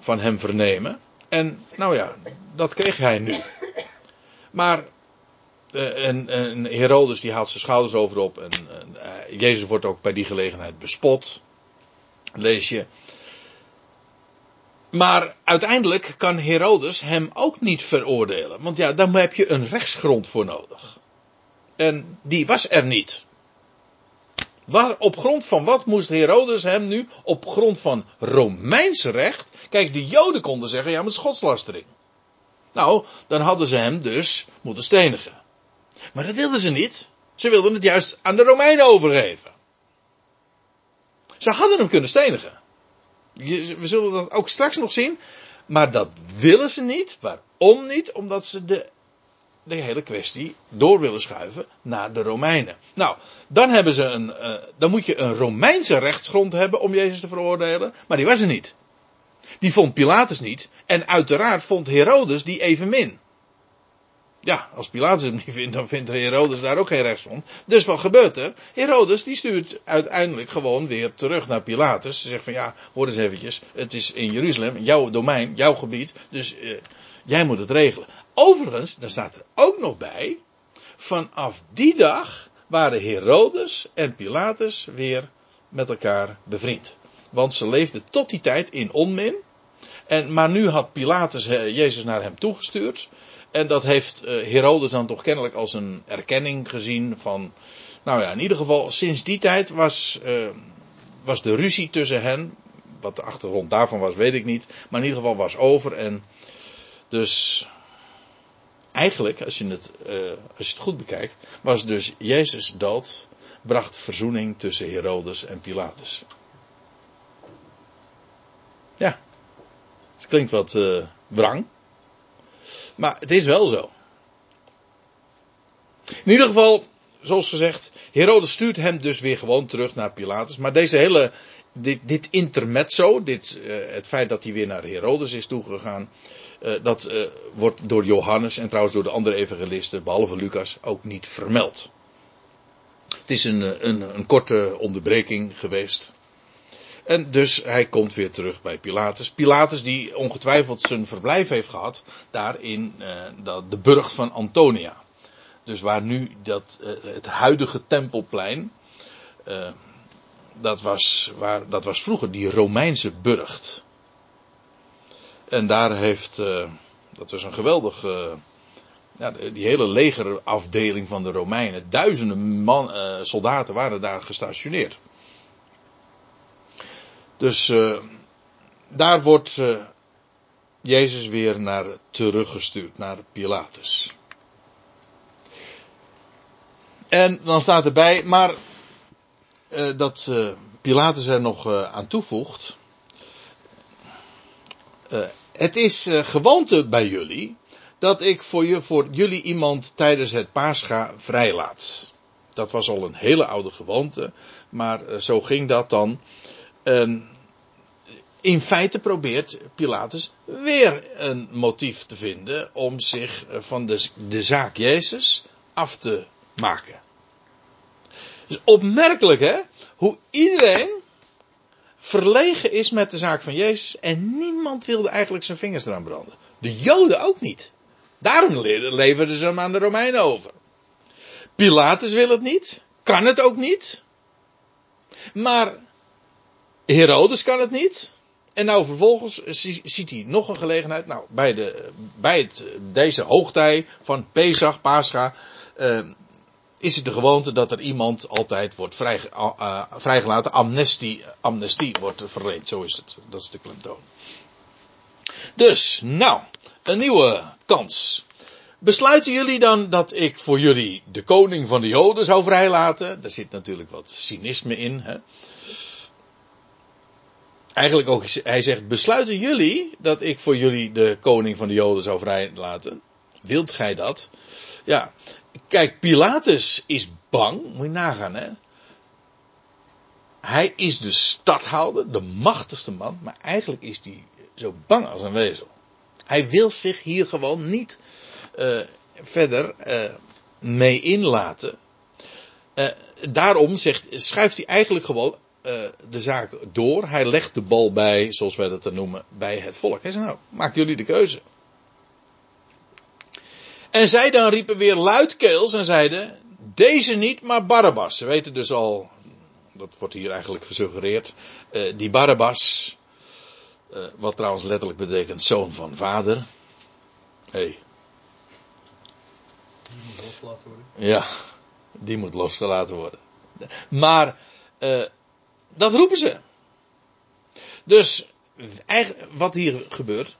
van hem vernemen. En nou ja, dat kreeg hij nu. Maar uh, en, en, Herodes die haalt zijn schouders over op. En uh, Jezus wordt ook bij die gelegenheid bespot. Lees je. Maar uiteindelijk kan Herodes hem ook niet veroordelen. Want ja, dan heb je een rechtsgrond voor nodig. En die was er niet. Waar, op grond van wat moest Herodes hem nu? Op grond van Romeins recht. Kijk, de Joden konden zeggen: ja, met schotslastering. Nou, dan hadden ze hem dus moeten stenigen. Maar dat wilden ze niet. Ze wilden het juist aan de Romeinen overgeven. Ze hadden hem kunnen stenigen. We zullen dat ook straks nog zien. Maar dat willen ze niet. Waarom niet? Omdat ze de, de hele kwestie door willen schuiven naar de Romeinen. Nou, dan, hebben ze een, uh, dan moet je een Romeinse rechtsgrond hebben om Jezus te veroordelen. Maar die was er niet. Die vond Pilatus niet. En uiteraard vond Herodes die evenmin. Ja, als Pilatus hem niet vindt, dan vindt Herodes daar ook geen rechtsgrond. Dus wat gebeurt er? Herodes die stuurt uiteindelijk gewoon weer terug naar Pilatus. Ze zegt van ja, hoor eens eventjes, het is in Jeruzalem, jouw domein, jouw gebied, dus uh, jij moet het regelen. Overigens, daar staat er ook nog bij, vanaf die dag waren Herodes en Pilatus weer met elkaar bevriend. Want ze leefden tot die tijd in onmin. En, maar nu had Pilatus eh, Jezus naar hem toegestuurd. En dat heeft eh, Herodes dan toch kennelijk als een erkenning gezien van. Nou ja, in ieder geval, sinds die tijd was, uh, was de ruzie tussen hen. Wat de achtergrond daarvan was, weet ik niet. Maar in ieder geval was over. En dus eigenlijk, als je het, als je het goed bekijkt, was dus Jezus dood. Bracht verzoening tussen Herodes en Pilatus. Ja, het klinkt wat uh, wrang. Maar het is wel zo. In ieder geval, zoals gezegd, Herodes stuurt hem dus weer gewoon terug naar Pilatus. Maar deze hele, dit, dit intermezzo, dit, uh, het feit dat hij weer naar Herodes is toegegaan, uh, dat wordt door Johannes en trouwens door de andere evangelisten, behalve Lucas, ook niet vermeld. Het is een, een, een korte onderbreking geweest. En dus hij komt weer terug bij Pilatus. Pilatus die ongetwijfeld zijn verblijf heeft gehad daar in uh, de burcht van Antonia. Dus waar nu dat, uh, het huidige tempelplein, uh, dat, was, waar, dat was vroeger die Romeinse burcht. En daar heeft, dat was een geweldig, ja, die hele legerafdeling van de Romeinen, duizenden man, soldaten waren daar gestationeerd. Dus uh, daar wordt uh, Jezus weer naar teruggestuurd, naar Pilatus. En dan staat erbij, maar uh, dat Pilatus er nog aan toevoegt. het is gewoonte bij jullie dat ik voor, je, voor jullie iemand tijdens het Pascha vrijlaat. Dat was al een hele oude gewoonte, maar zo ging dat dan. En in feite probeert Pilatus weer een motief te vinden om zich van de, de zaak Jezus af te maken. Dus opmerkelijk hè, hoe iedereen verlegen is met de zaak van Jezus en niemand wilde eigenlijk zijn vingers eraan branden. De Joden ook niet. Daarom leverden ze hem aan de Romeinen over. Pilatus wil het niet, kan het ook niet. Maar Herodes kan het niet. En nou vervolgens ziet hij nog een gelegenheid. Nou, bij, de, bij het, deze hoogtij van Pesach, Pascha, uh, is het de gewoonte dat er iemand altijd wordt vrij, vrijgelaten. Amnestie, amnestie wordt verleend. Zo is het. Dat is de klemtoon. Dus, nou, een nieuwe kans. Besluiten jullie dan dat ik voor jullie de koning van de Joden zou vrijlaten? Daar zit natuurlijk wat cynisme in. Hè? Eigenlijk ook, hij zegt, besluiten jullie dat ik voor jullie de koning van de Joden zou vrijlaten? Wilt gij dat? Ja, kijk, Pilatus is bang, moet je nagaan hè. Hij is de stadhouder, de machtigste man, maar eigenlijk is hij zo bang als een wezel. Hij wil zich hier gewoon niet uh, verder uh, mee inlaten. Uh, daarom zegt, schuift hij eigenlijk gewoon de zaak door. Hij legt de bal bij, zoals wij dat dan noemen, bij het volk. Hij zei nou, maak jullie de keuze. En zij dan riepen weer luidkeels en zeiden, deze niet, maar Barabbas. Ze weten dus al, dat wordt hier eigenlijk gesuggereerd, uh, die Barabbas, uh, wat trouwens letterlijk betekent zoon van vader. Hey. Die moet losgelaten worden. Ja, die moet losgelaten worden. Maar, uh, dat roepen ze. Dus wat hier gebeurt,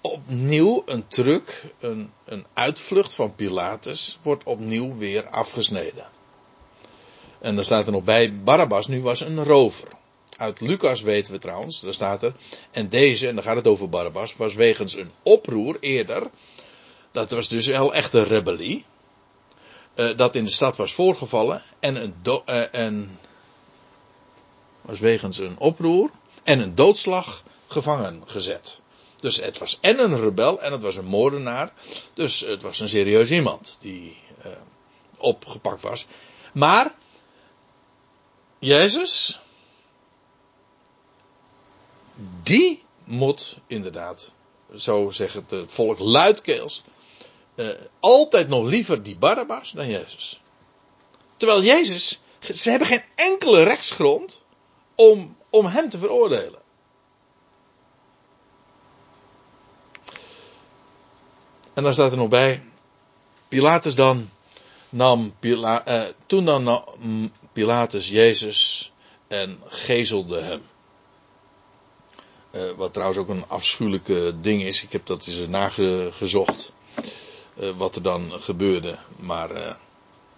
opnieuw een truc, een, een uitvlucht van Pilatus, wordt opnieuw weer afgesneden. En dan staat er nog bij, Barabbas nu was een rover. Uit Lucas weten we trouwens, daar staat er, en deze, en dan gaat het over Barabbas, was wegens een oproer eerder, dat was dus wel echt een rebellie, uh, dat in de stad was voorgevallen, en een, uh, en was wegens een oproer en een doodslag gevangen gezet. Dus het was en een rebel en het was een moordenaar. Dus het was een serieus iemand die uh, opgepakt was. Maar Jezus, die moet inderdaad, zo zegt het volk luidkeels, uh, altijd nog liever die Barabbas dan Jezus. Terwijl Jezus, ze hebben geen enkele rechtsgrond om, om hem te veroordelen. En dan staat er nog bij, Pilatus dan nam, Pila, eh, toen dan nam Pilatus Jezus en gezelde hem. Uh, wat trouwens ook een afschuwelijke ding is. Ik heb dat eens nagezocht. Uh, wat er dan gebeurde. Maar uh,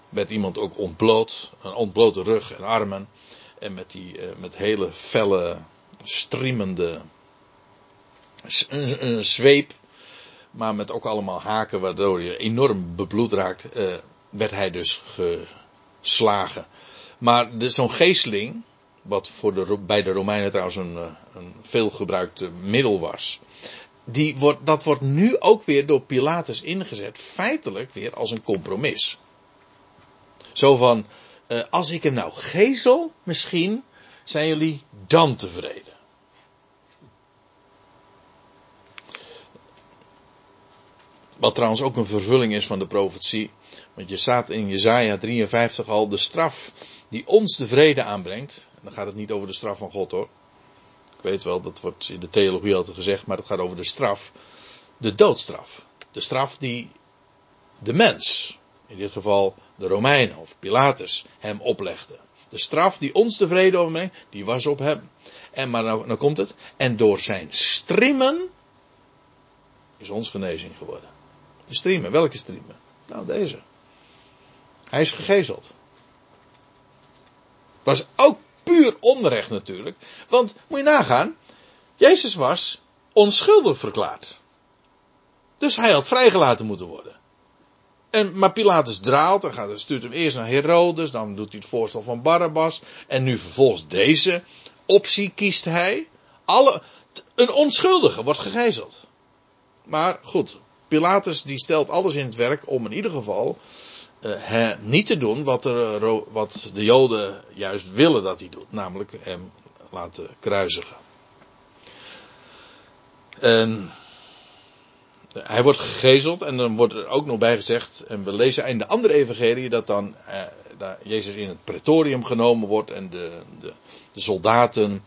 werd iemand ook ontbloot. Een ontblote rug en armen. En met die met hele felle, striemende een, zweep. Maar met ook allemaal haken waardoor je enorm bebloed raakt. werd hij dus geslagen. Maar zo'n geesteling wat voor de, bij de Romeinen trouwens een, eh, een veelgebruikte middel was. Die wordt, dat wordt nu ook weer door Pilatus ingezet, feitelijk weer als een compromis. Zo van, uh, als ik hem nou gezel, misschien zijn jullie dan tevreden. Wat trouwens ook een vervulling is van de profetie. Want je staat in Jezaja 53 al, de straf die ons de vrede aanbrengt. En dan gaat het niet over de straf van God hoor. Ik weet wel, dat wordt in de theologie altijd gezegd, maar het gaat over de straf. De doodstraf. De straf die de mens, in dit geval de Romeinen of Pilatus, hem oplegde. De straf die ons de vrede overbrengt, die was op hem. En maar nou, nou komt het. En door zijn striemen is ons genezing geworden. De striemen, welke striemen? Nou, deze. Hij is gegezeld. Was ook puur onrecht natuurlijk. Want moet je nagaan, Jezus was onschuldig verklaard. Dus hij had vrijgelaten moeten worden. En, maar Pilatus draalt en gaat, stuurt hem eerst naar Herodes, dan doet hij het voorstel van Barabbas. En nu vervolgens deze optie kiest hij. Alle, een onschuldige wordt gegijzeld. Maar goed, Pilatus die stelt alles in het werk om in ieder geval uh, niet te doen wat, er, wat de Joden juist willen dat hij doet, namelijk hem laten kruisigen. En hij wordt gegezeld en dan wordt er ook nog bij gezegd, en we lezen in de andere evangelie, dat dan eh, Jezus in het pretorium genomen wordt en de, de, de soldaten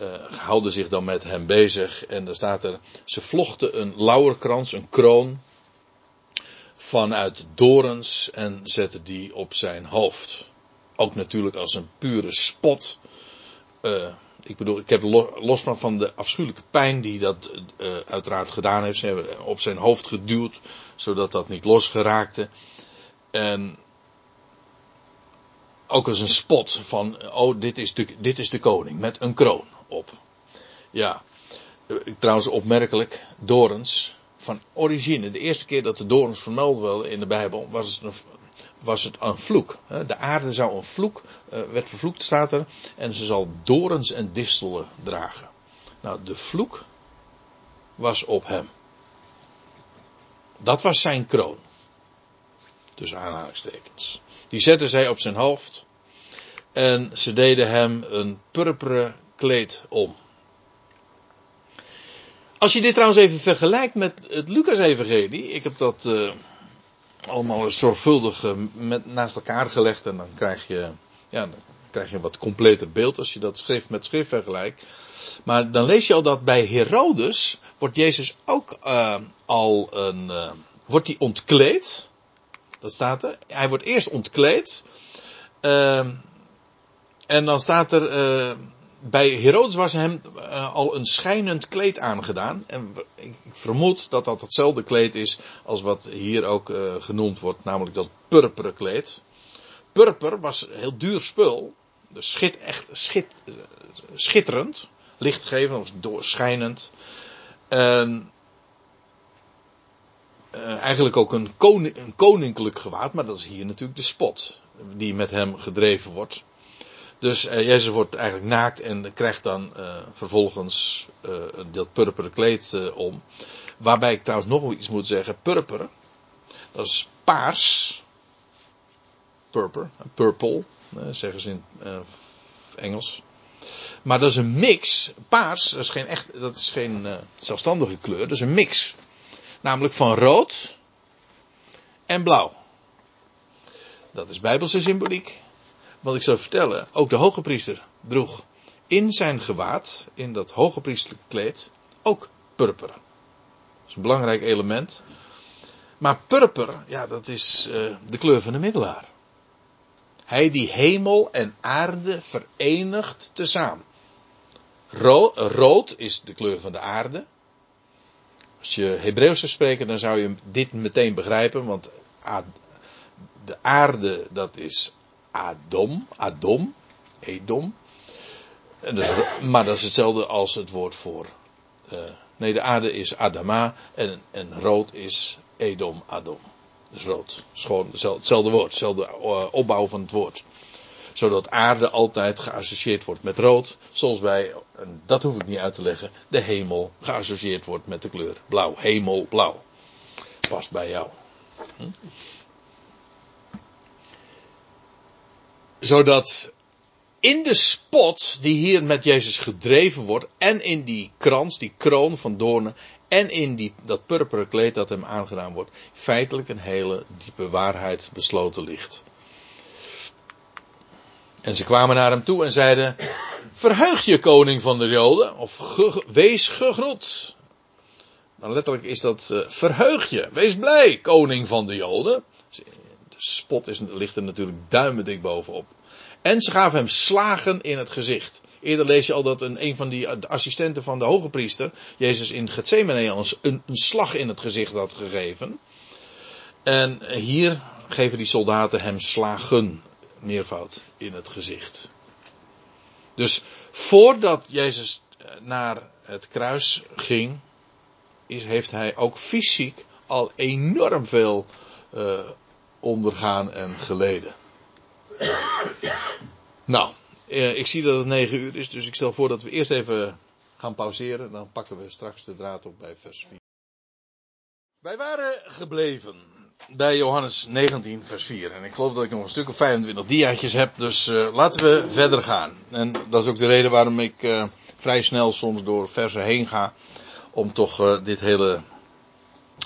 uh, houden zich dan met hem bezig. En dan staat er, ze vlochten een lauwerkrans, een kroon, vanuit dorens en zette die op zijn hoofd. Ook natuurlijk als een pure spot. Uh, ik bedoel, ik heb los van, van de afschuwelijke pijn die dat uh, uiteraard gedaan heeft. Ze hebben op zijn hoofd geduwd, zodat dat niet losgeraakte. En ook als een spot van, oh, dit is de, dit is de koning met een kroon op. Ja, uh, trouwens opmerkelijk, dorens van origine. De eerste keer dat de dorens vermeld werden in de Bijbel was het een, was het een vloek. De aarde zou een vloek, eh, werd vervloekt staat er, en ze zal dorens en distelen dragen. Nou, de vloek was op hem. Dat was zijn kroon. Dus aanhalingstekens. Die zetten zij op zijn hoofd. En ze deden hem een purperen kleed om. Als je dit trouwens even vergelijkt met het Lucas-evangelie. Ik heb dat uh, allemaal zorgvuldig uh, met, naast elkaar gelegd. En dan krijg je, ja, dan krijg je een wat completer beeld als je dat schrift met schrift vergelijkt. Maar dan lees je al dat bij Herodes wordt Jezus ook uh, al een. wordt hij ontkleed. Dat staat er. Hij wordt eerst ontkleed. en dan staat er bij Herodes was hem uh, al een schijnend kleed aangedaan. En ik vermoed dat dat hetzelfde kleed is als wat hier ook uh, genoemd wordt, namelijk dat purperen kleed. Purper was heel duur spul. Dus schit, echt schit, uh, schitterend. Lichtgevend of doorschijnend. En eigenlijk ook een, een koninklijk gewaad, maar dat is hier natuurlijk de spot die met hem gedreven wordt. Dus uh, Jezus wordt eigenlijk naakt en krijgt dan uh, vervolgens uh, dat purperen kleed om. Waarbij ik trouwens nog iets moet zeggen. Purper, dat is paars. Purper, purple, zeggen ze in Engels. Maar dat is een mix. Paars, is geen, echt, dat is geen zelfstandige kleur, dat is een mix. Namelijk van rood en blauw. Dat is bijbelse symboliek. Wat ik zou vertellen, ook de hoge priester droeg in zijn gewaad, in dat hoge priestelijke kleed, ook purper. Dat is een belangrijk element. Maar purper, ja, dat is uh, de kleur van de middelaar. Hij die hemel en aarde verenigt tezamen. Rood, rood is de kleur van de aarde. Als je Hebreeuws zou spreken, dan zou je dit meteen begrijpen, want de aarde, dat is Adom, Adom, Edom. En maar dat is hetzelfde als het woord voor. Uh, nee, de aarde is Adama en, en rood is Edom, Adom. Dus rood. Is gewoon hetzelfde woord, hetzelfde uh, opbouw van het woord. Zodat aarde altijd geassocieerd wordt met rood. Zoals wij, en dat hoef ik niet uit te leggen, de hemel geassocieerd wordt met de kleur blauw. Hemel, blauw. Past bij jou. Hm? Zodat in de spot die hier met Jezus gedreven wordt, en in die krans, die kroon van doornen, en in die, dat purperen kleed dat hem aangedaan wordt, feitelijk een hele diepe waarheid besloten ligt. En ze kwamen naar hem toe en zeiden: Verheug je, koning van de Joden, of wees gegroet. Nou, letterlijk is dat: uh, verheug je, wees blij, koning van de Joden. Spot is, ligt er natuurlijk duimendik bovenop. En ze gaven hem slagen in het gezicht. Eerder lees je al dat een, een van die assistenten van de hoge priester, Jezus in Gethsemane, een, een slag in het gezicht had gegeven. En hier geven die soldaten hem slagen, meervoud, in het gezicht. Dus voordat Jezus naar het kruis ging, is, heeft hij ook fysiek al enorm veel uh, ondergaan en geleden. Nou, eh, ik zie dat het 9 uur is, dus ik stel voor dat we eerst even gaan pauzeren. Dan pakken we straks de draad op bij vers 4. Wij waren gebleven bij Johannes 19, vers 4. En ik geloof dat ik nog een stuk of 25 diaatjes heb, dus uh, laten we verder gaan. En dat is ook de reden waarom ik uh, vrij snel soms door versen heen ga. Om toch dit hele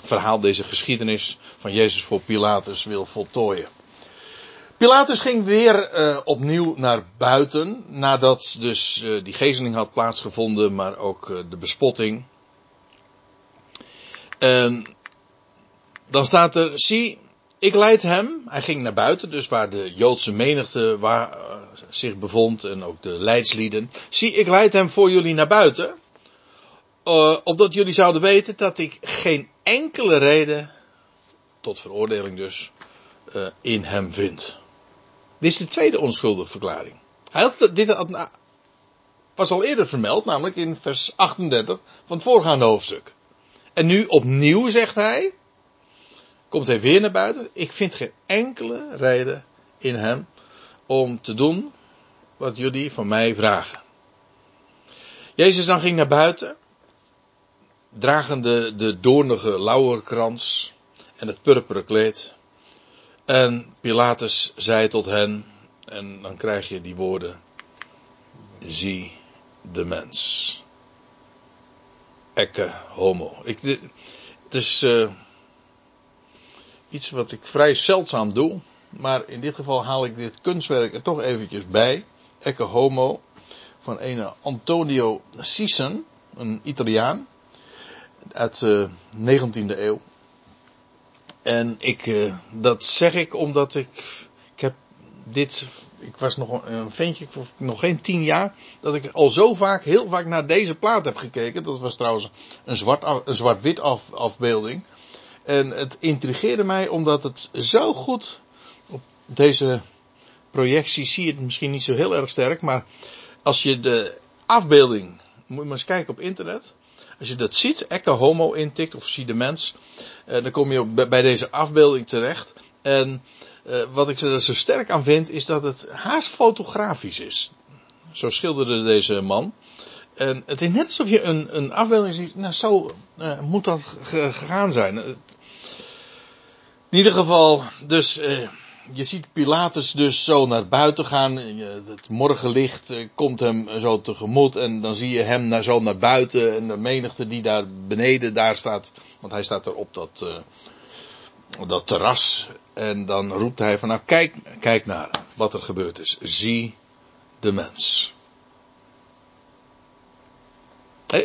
verhaal, deze geschiedenis van Jezus voor Pilatus wil voltooien. Pilatus ging weer uh, opnieuw naar buiten, nadat dus uh, die gezeling had plaatsgevonden, maar ook uh, de bespotting. Dan staat er, zie, ik leid hem, hij ging naar buiten, dus waar de Joodse menigte waar, zich bevond en ook de leidslieden. Zie, ik leid hem voor jullie naar buiten, opdat jullie zouden weten dat ik geen enkele reden, tot veroordeling dus, in hem vind. Dit is de tweede onschuldige verklaring. Hij had, dit was al eerder vermeld, namelijk in vers 38 van het voorgaande hoofdstuk. En nu opnieuw zegt hij, komt hij weer naar buiten, ik vind geen enkele reden in hem om te doen wat jullie van mij vragen. Jezus dan ging naar buiten, dragende de doornige lauwerkrans en het purperen kleed. En Pilatus zei tot hen, en dan krijg je die woorden, zie de mens. Ecce homo. Ik, het is uh, iets wat ik vrij zeldzaam doe, maar in dit geval haal ik dit kunstwerk er toch eventjes bij. Ecce homo, van een Antonio Sison, een Italiaan, uit de 19e eeuw. En ik, uh, dat zeg ik omdat ik, ik heb dit, ik was nog een ventje, nog geen tien jaar, dat ik al zo vaak, heel vaak naar deze plaat heb gekeken. Dat was trouwens een zwart, zwart-wit af, afbeelding. En het intrigeerde mij omdat het zo goed op deze projectie zie je het misschien niet zo heel erg sterk, maar als je de afbeelding, moet je maar eens kijken op internet. Als je dat ziet, Ecke Homo intikt of zie de mens, eh, dan kom je bij deze afbeelding terecht. En eh, wat ik er zo sterk aan vind, is dat het haast fotografisch is. Zo schilderde deze man. En het is net alsof je een, een afbeelding ziet, nou zo uh, moet dat gegaan zijn. In ieder geval, dus je ziet Pilatus dus zo naar buiten gaan. Het morgenlicht eh, komt hem zo tegemoet. En dan zie je hem naar, zo naar buiten. En de menigte die daar beneden daar staat. Want hij staat er op dat, uh, dat terras. En dan roept hij van nou kijk, kijk naar wat er gebeurd is. Zie de mens.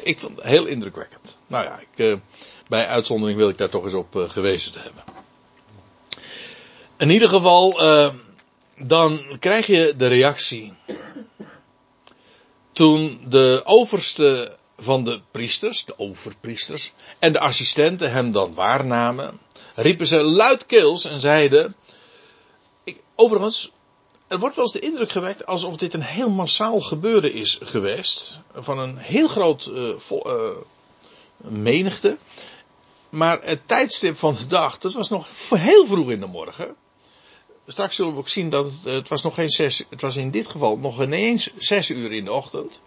Ik vond het heel indrukwekkend. Nou ja, ik, bij uitzondering wil ik daar toch eens op gewezen te hebben. In ieder geval, uh, dan krijg je de reactie. Toen de overste van de priesters, de overpriesters, en de assistenten hem dan waarnamen, riepen ze luidkeels en zeiden. Ik, overigens, er wordt wel eens de indruk gewekt alsof dit een heel massaal gebeuren is geweest. Van een heel groot vo, uh, menigte. Maar het tijdstip van de dag, dat was nog heel vroeg in de morgen. Straks zullen we ook zien dat het, het was nog geen zes, het was in dit geval nog ineens zes uur in de ochtend.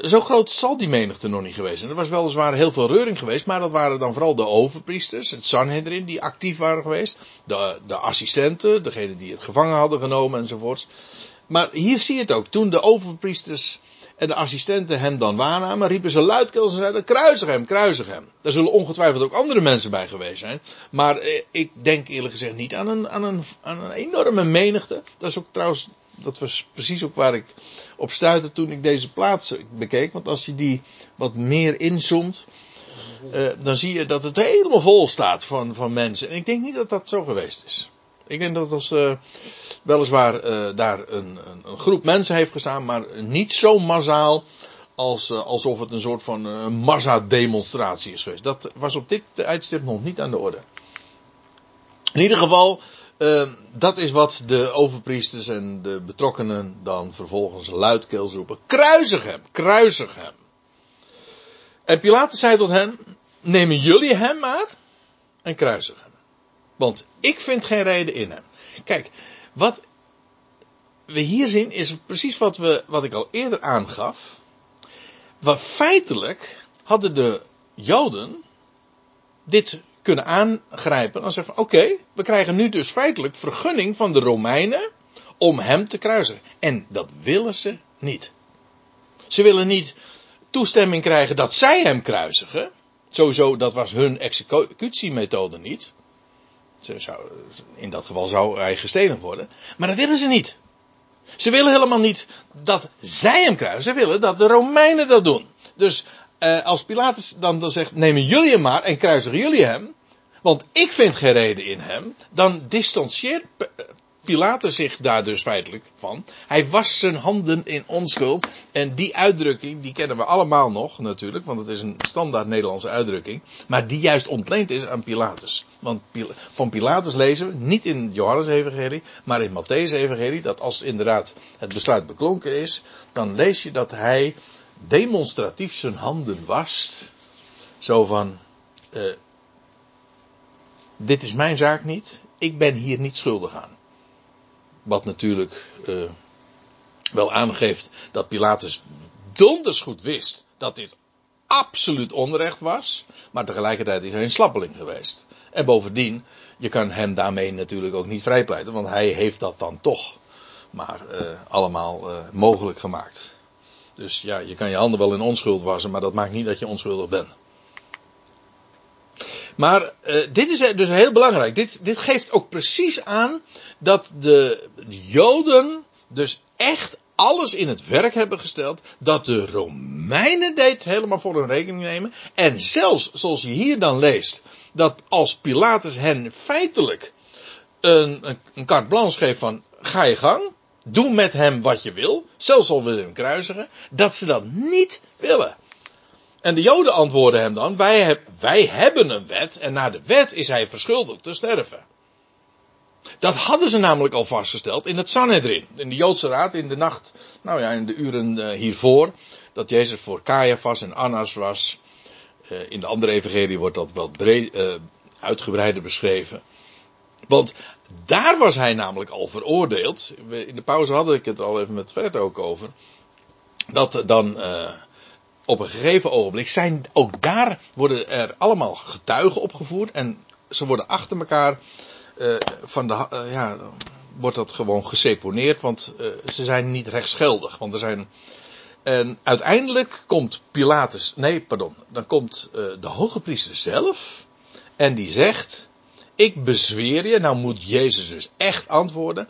Zo groot zal die menigte nog niet geweest zijn. Er was weliswaar heel veel reuring geweest, maar dat waren dan vooral de overpriesters, het Sanhedrin, die actief waren geweest. De, de assistenten, degenen die het gevangen hadden genomen enzovoorts. Maar hier zie je het ook. Toen de overpriesters en de assistenten hem dan waarnamen, riepen ze luidkeels en zeiden, kruisig hem, kruisig hem. Daar zullen ongetwijfeld ook andere mensen bij geweest zijn. Maar eh, ik denk eerlijk gezegd niet aan een, aan, een, aan een enorme menigte. Dat is ook trouwens, dat was precies ook waar ik op stuitte toen ik deze plaats bekeek. Want als je die wat meer inzoomt, uh, dan zie je dat het helemaal vol staat van, van mensen. En ik denk niet dat dat zo geweest is. Ik denk dat als uh, weliswaar uh, daar een, een, een, groep mensen heeft gestaan, maar niet zo massaal als, uh, alsof het een soort van massa-demonstratie is geweest. Dat was op dit tijdstip nog niet aan de orde. In ieder geval, dat is wat de overpriesters en de betrokkenen dan vervolgens luidkeels roepen. Kruisig hem, kruisig hem. En Pilatus zei tot hen, nemen jullie hem maar en kruisig hem. Want ik vind geen reden in hem. Kijk, wat we hier zien is precies wat, we, wat ik al eerder aangaf. Wat feitelijk hadden de Joden dit kunnen aangrijpen. Dan zeggen van oké, we krijgen nu dus feitelijk vergunning van de Romeinen om hem te kruisen. En dat willen ze niet. Ze willen niet toestemming krijgen dat zij hem kruisigen. Sowieso, dat was hun executiemethode niet. Zou, in dat geval zou hij gestenigd worden. Maar dat willen ze niet. Ze willen helemaal niet dat zij hem kruisen. Ze willen dat de Romeinen dat doen. Dus eh, als Pilatus dan, dan zegt: nemen jullie hem maar en kruisigen jullie hem. Want ik vind geen reden in hem. Dan distancieert Pilatus zich daar dus feitelijk van. Hij was zijn handen in onschuld. En die uitdrukking, die kennen we allemaal nog natuurlijk, want het is een standaard Nederlandse uitdrukking. Maar die juist ontleend is aan Pilatus. Want van Pilatus lezen we, niet in Johannes-evangelie, maar in Matthäus-evangelie, dat als inderdaad het besluit beklonken is, dan lees je dat hij demonstratief zijn handen wast. Zo van, uh, dit is mijn zaak niet, ik ben hier niet schuldig aan. Wat natuurlijk uh, wel aangeeft dat Pilatus donders goed wist dat dit absoluut onrecht was. Maar tegelijkertijd is hij een slappeling geweest. En bovendien, je kan hem daarmee natuurlijk ook niet vrijpleiten. Want hij heeft dat dan toch maar uh, allemaal uh, mogelijk gemaakt. Dus ja, je kan je handen wel in onschuld wassen, maar dat maakt niet dat je onschuldig bent. Maar uh, dit is dus heel belangrijk. Dit, dit geeft ook precies aan dat de Joden dus echt alles in het werk hebben gesteld. Dat de Romeinen dit helemaal voor hun rekening nemen. En zelfs, zoals je hier dan leest, dat als Pilatus hen feitelijk een, een, een carte blanche geeft van ga je gang. Doe met hem wat je wil. Zelfs al wil je hem kruisigen. Dat ze dat niet willen. En de Joden antwoorden hem dan: wij, heb, wij hebben een wet en naar de wet is hij verschuldigd te sterven. Dat hadden ze namelijk al vastgesteld in het Sanhedrin, in de Joodse raad in de nacht, nou ja, in de uren uh, hiervoor, dat Jezus voor Caiaphas en Annas was. Uh, in de andere evangelie wordt dat wat breed, uh, uitgebreider beschreven. Want daar was hij namelijk al veroordeeld. In de pauze had ik het al even met Fred ook over. Dat dan op een gegeven ogenblik zijn ook daar worden er allemaal getuigen opgevoerd en ze worden achter elkaar uh, van de uh, ja wordt dat gewoon geseponeerd want uh, ze zijn niet rechtsgeldig want er zijn en uiteindelijk komt Pilatus nee pardon dan komt de hoge priester zelf en die zegt ik bezweer je. Nou moet Jezus dus echt antwoorden.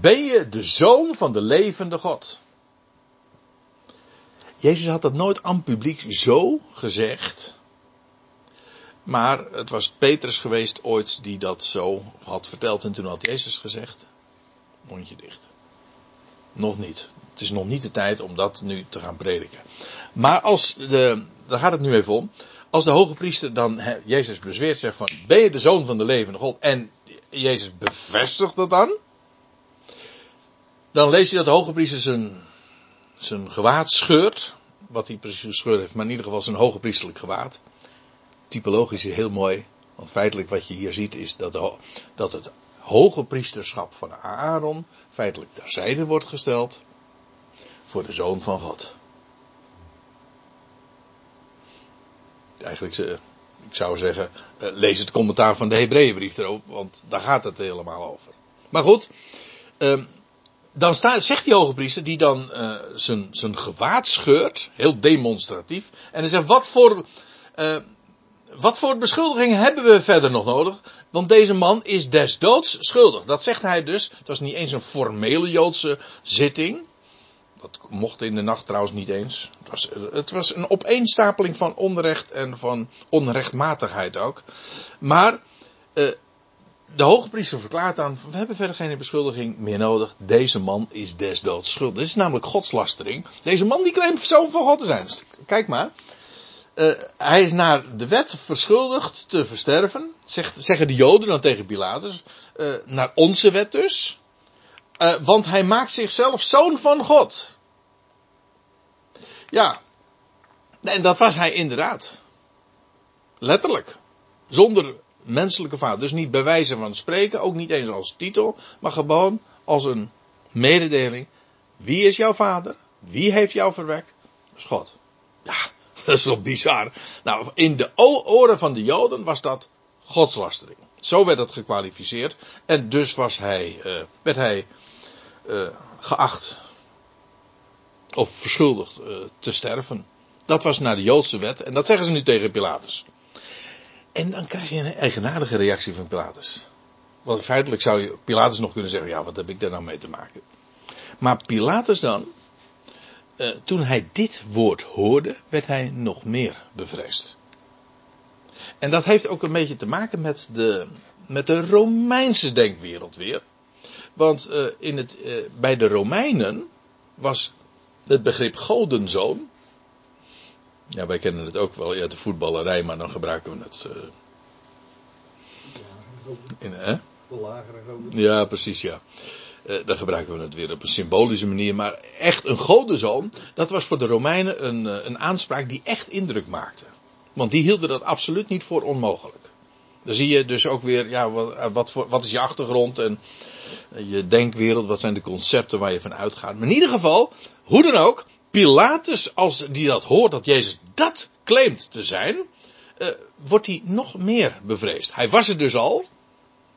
Ben je de zoon van de levende God Jezus had dat nooit aan publiek zo gezegd. Maar het was Petrus geweest ooit die dat zo had verteld. En toen had Jezus gezegd: mondje dicht. Nog niet. Het is nog niet de tijd om dat nu te gaan prediken. Maar als de, daar gaat het nu even om. Als de hoge priester dan Jezus bezweert, zegt van, ben je de zoon van de levende God? En Jezus bevestigt dat dan. Dan lees je dat de hoge priester zijn, zijn gewaad scheurt. Wat hij precies gescheurd heeft, maar in ieder geval zijn hoge priesterlijk gewaad. Typologisch heel mooi. Want feitelijk wat je hier ziet is dat, dat het hoge priesterschap van Aaron feitelijk terzijde wordt gesteld voor de zoon van God. Eigenlijk, eh, ik zou zeggen, eh, lees het commentaar van de Hebreeënbrief erover, want daar gaat het helemaal over. Maar goed, ehm, dan zegt die hoge priester, die dan uh, zijn, zijn gewaad scheurt, heel demonstratief, en hij zegt, wat voor, uh, wat voor beschuldigingen hebben we verder nog nodig? Want deze man is des doods schuldig. Dat zegt hij dus. Het was niet eens een formele Joodse zitting. Dat mocht in de nacht trouwens niet eens. Het was, het was een opeenstapeling van onrecht en van onrechtmatigheid ook. Maar uh, de hoogpriester verklaart dan: we hebben verder geen beschuldiging meer nodig. Deze man is des doods schuldig. Dit is namelijk godslastering. Deze man die claimt zoon van God te zijn. Kijk maar. Uh, hij is naar de wet verschuldigd te versterven. Zeg, zeggen de Joden dan tegen Pilatus. Uh, naar onze wet dus. Uh, want hij maakt zichzelf zoon van God. Ja. En dat was hij inderdaad. Letterlijk. Zonder menselijke vader. Dus niet bij wijze van spreken, ook niet eens als titel, maar gewoon als een mededeling. Wie is jouw vader? Wie heeft jou verwekt? Is God. Ja, dat is toch bizar. Nou, in de oren van de Joden was dat godslastering. Zo werd dat gekwalificeerd. En dus was hij, uh, werd hij uh, geacht of verschuldigd uh, te sterven. Dat was naar de Joodse wet. En dat zeggen ze nu tegen Pilatus. En dan krijg je een eigenaardige reactie van Pilatus. Want feitelijk zou je Pilatus nog kunnen zeggen: ja, wat heb ik daar nou mee te maken? Maar Pilatus dan, uh, toen hij dit woord hoorde, werd hij nog meer bevreesd. En dat heeft ook een beetje te maken met de, met de Romeinse denkwereld weer. Want uh, in het, uh, bij de Romeinen was het begrip godenzoon. Ja, wij kennen het ook wel uit de voetballerij, maar dan gebruiken we het. Uh, in, hè? Ja, precies, ja. Uh, dan gebruiken we het weer op een symbolische manier. Maar echt een godenzoon, dat was voor de Romeinen een, een aanspraak die echt indruk maakte. Want die hielden dat absoluut niet voor onmogelijk. Dan zie je dus ook weer, ja, wat, wat, voor, wat is je achtergrond en je denkwereld, wat zijn de concepten waar je van uitgaat. Maar in ieder geval, hoe dan ook, Pilatus, als die dat hoort dat Jezus dat claimt te zijn, uh, wordt hij nog meer bevreesd. Hij was het dus al.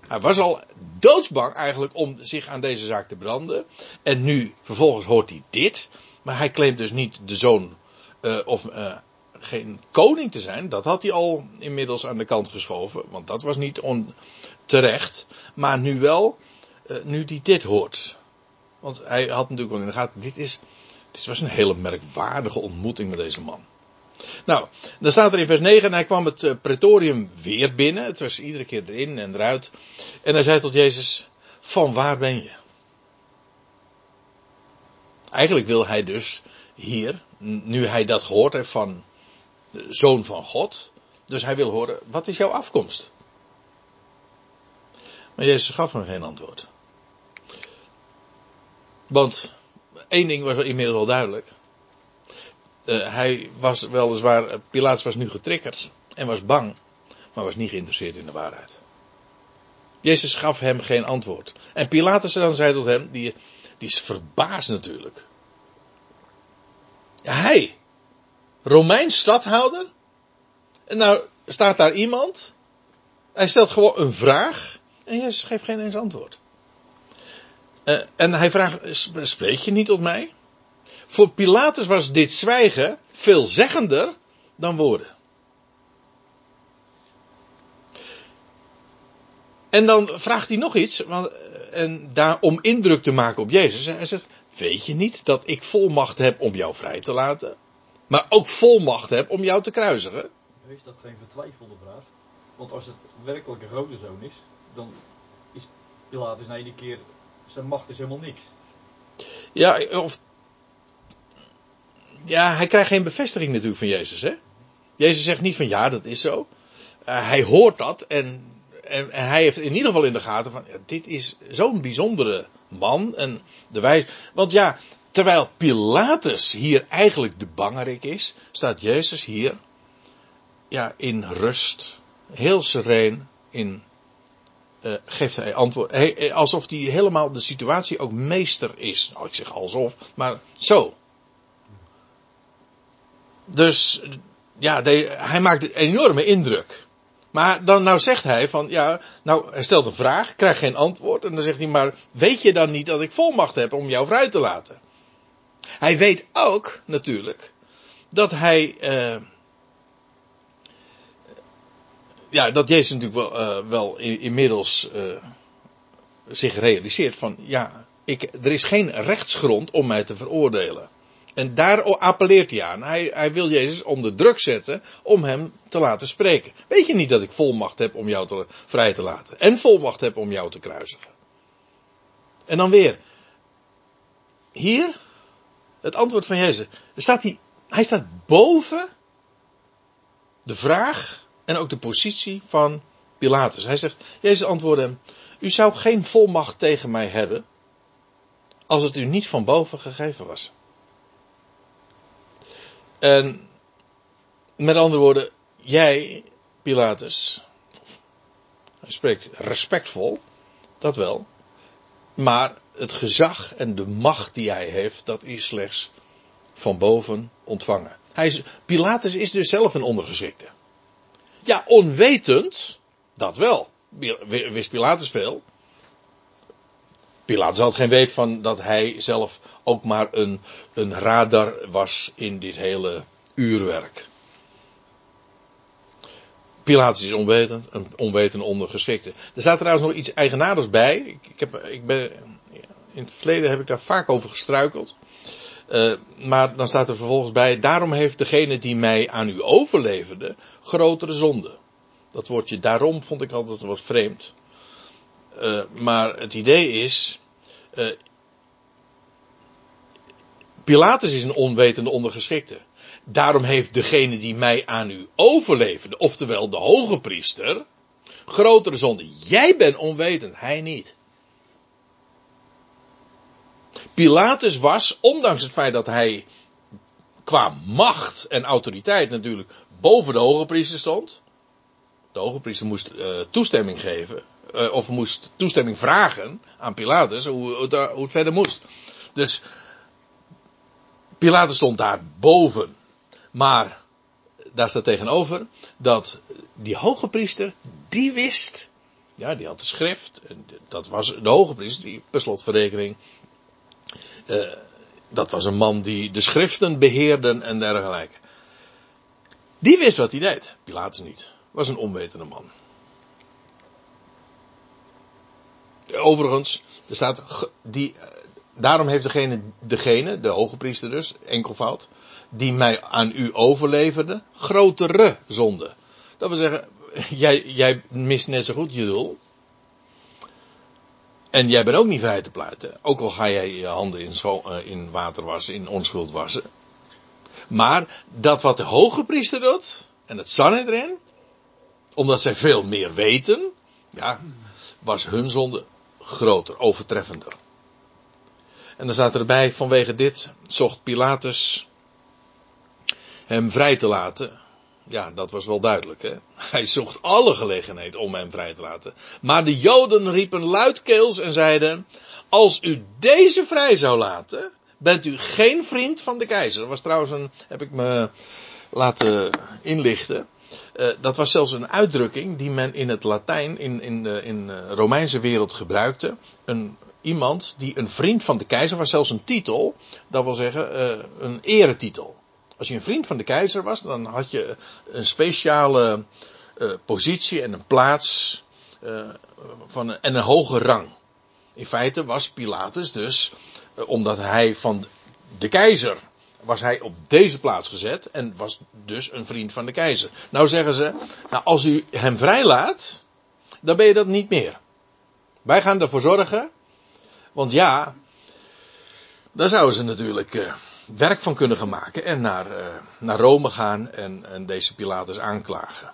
Hij was al doodsbang eigenlijk om zich aan deze zaak te branden. En nu, vervolgens hoort hij dit. Maar hij claimt dus niet de zoon uh, of uh, geen koning te zijn. Dat had hij al inmiddels aan de kant geschoven. Want dat was niet terecht. Maar nu wel, nu hij dit hoort. Want hij had natuurlijk wel in de gaten, dit is, dit was een hele merkwaardige ontmoeting met deze man. Nou, dan staat er in vers 9, en hij kwam het uh, pretorium weer binnen. Het was iedere keer erin en eruit. En hij zei tot Jezus, van waar ben je? Eigenlijk wil hij dus hier, nu hij dat gehoord heeft van de zoon van God. Dus hij wil horen, wat is jouw afkomst? Maar Jezus gaf hem geen antwoord. Want één ding was inmiddels al duidelijk. Uh, hij was weliswaar, Pilatus was nu getriggerd en was bang, maar was niet geïnteresseerd in de waarheid. Jezus gaf hem geen antwoord. En Pilatus dan zei tot hem, die, die is verbaasd natuurlijk. Hij, Romeins stadhouder. En nou staat daar iemand. Hij stelt gewoon een vraag. En Jezus geeft geen eens antwoord. Uh, en hij vraagt, spreek je niet tot mij? Voor Pilatus was dit zwijgen veelzeggender dan woorden. En dan vraagt hij nog iets, want, en daar, om indruk te maken op Jezus. Hij zegt, weet je niet dat ik volmacht heb om jou vrij te laten? Maar ook volmacht heb om jou te kruisigen. Is dat geen vertwijfelde vraag? Want als het werkelijk een rode zoon is, dan is Pilatus na iedere keer, zijn macht is helemaal niks. Ja, of. Ja, hij krijgt geen bevestiging natuurlijk van Jezus, hè? Jezus zegt niet van ja, dat is zo. Uh, hij hoort dat en, en, hij heeft in ieder geval in de gaten van dit is zo'n bijzondere man. En de wijs, want ja, terwijl Pilatus hier eigenlijk de bangerik is, staat Jezus hier ja, in rust, heel sereen, in, uh, geeft hij antwoord. Hij, alsof hij helemaal de situatie ook meester is. Nou, ik zeg alsof, maar zo. Dus ja, hij maakt een enorme indruk. Maar dan nou zegt hij van, ja, nou, hij stelt een vraag, krijgt geen antwoord. En dan zegt hij, maar weet je dan niet dat ik volmacht heb om jou vrij te laten? Hij weet ook, natuurlijk, dat hij, uh, ja, dat Jezus natuurlijk wel, uh, wel inmiddels uh, zich realiseert van, ja, ik, er is geen rechtsgrond om mij te veroordelen. En daar appelleert hij aan. Hij, hij, wil Jezus onder druk zetten om hem te laten spreken. Weet je niet dat ik volmacht heb om jou te, vrij te laten? En volmacht heb om jou te kruisigen? En dan weer. Hier, het antwoord van Jezus. Staat hij, hij staat boven de vraag en ook de positie van Pilatus. Hij zegt, Jezus antwoordde hem, u zou geen volmacht tegen mij hebben als het u niet van boven gegeven was. En met andere woorden, jij, Pilatus, hij spreekt respectvol, dat wel, maar het gezag en de macht die hij heeft, dat is slechts van boven ontvangen. Hij Pilatus is dus zelf een ondergeschikte. Ja, onwetend, dat wel. Wist Pilatus veel. Pilatus had geen weet van dat hij zelf ook maar een, een radar was in dit hele uurwerk. Pilatus is onwetend, een onwetende ondergeschikte. Er staat trouwens nog iets eigenaardigs bij. Ik, heb, ik ben, in het verleden heb ik daar vaak over gestruikeld. Uh, maar dan staat er vervolgens bij, daarom heeft degene die mij aan u overleverde grotere zonde. Dat woordje daarom vond ik altijd wat vreemd. Uh, maar het idee is, uh, Pilatus is een onwetende ondergeschikte. Daarom heeft degene die mij aan u overleverde, oftewel de hoge priester, grotere zonde. Jij bent onwetend, hij niet. Pilatus was, ondanks het feit dat hij qua macht en autoriteit natuurlijk boven de hoge priester stond. De hoge priester moest uh, toestemming geven, uh, of moest toestemming vragen aan Pilatus hoe, hoe, het verder moest. Dus Pilatus stond daar boven. Maar daar staat tegenover dat die hoge priester, die wist, ja, die had de schrift, en dat was de hoge priester, die per slotverrekening, uh, dat was een man die de schriften beheerde en dergelijke. Die wist wat hij deed, Pilatus niet, was een onwetende man. Overigens, er staat, die, daarom heeft degene, degene, de hoge priester dus, enkelvoud, die mij aan u overleverde, grotere zonde. Dat wil zeggen, jij, jij mist net zo goed je doel. En jij bent ook niet vrij te pleiten. Ook al ga jij je handen in, eh, in water wassen, in onschuld wassen. Maar dat wat de hoge priester doet, en het erin, omdat zij veel meer weten, ja, was hun zonde groter, overtreffender. En dan staat erbij, vanwege dit zocht Pilatus hem vrij te laten. Ja, dat was wel duidelijk. Hè? Hij zocht alle gelegenheid om hem vrij te laten. Maar de Joden riepen luidkeels en zeiden: Als u deze vrij zou laten, bent u geen vriend van de keizer. Dat was trouwens een, heb ik me laten inlichten. Uh, dat was zelfs een uitdrukking die men in het Latijn, in, in, de, in de Romeinse wereld gebruikte. Een, iemand die een vriend van de keizer was, zelfs een titel. Dat wil zeggen, een eretitel. Als je een vriend van de keizer was, dan had je een speciale uh, positie en een plaats uh, van een, en een hoge rang. In feite was Pilatus dus, uh, omdat hij van de keizer was hij op deze plaats gezet en was dus een vriend van de keizer. Nou zeggen ze, nou als u hem vrijlaat, dan ben je dat niet meer. Wij gaan ervoor zorgen, want ja, daar zouden ze natuurlijk werk van kunnen gaan maken en naar, eh, naar Rome gaan en, en deze Pilatus aanklagen.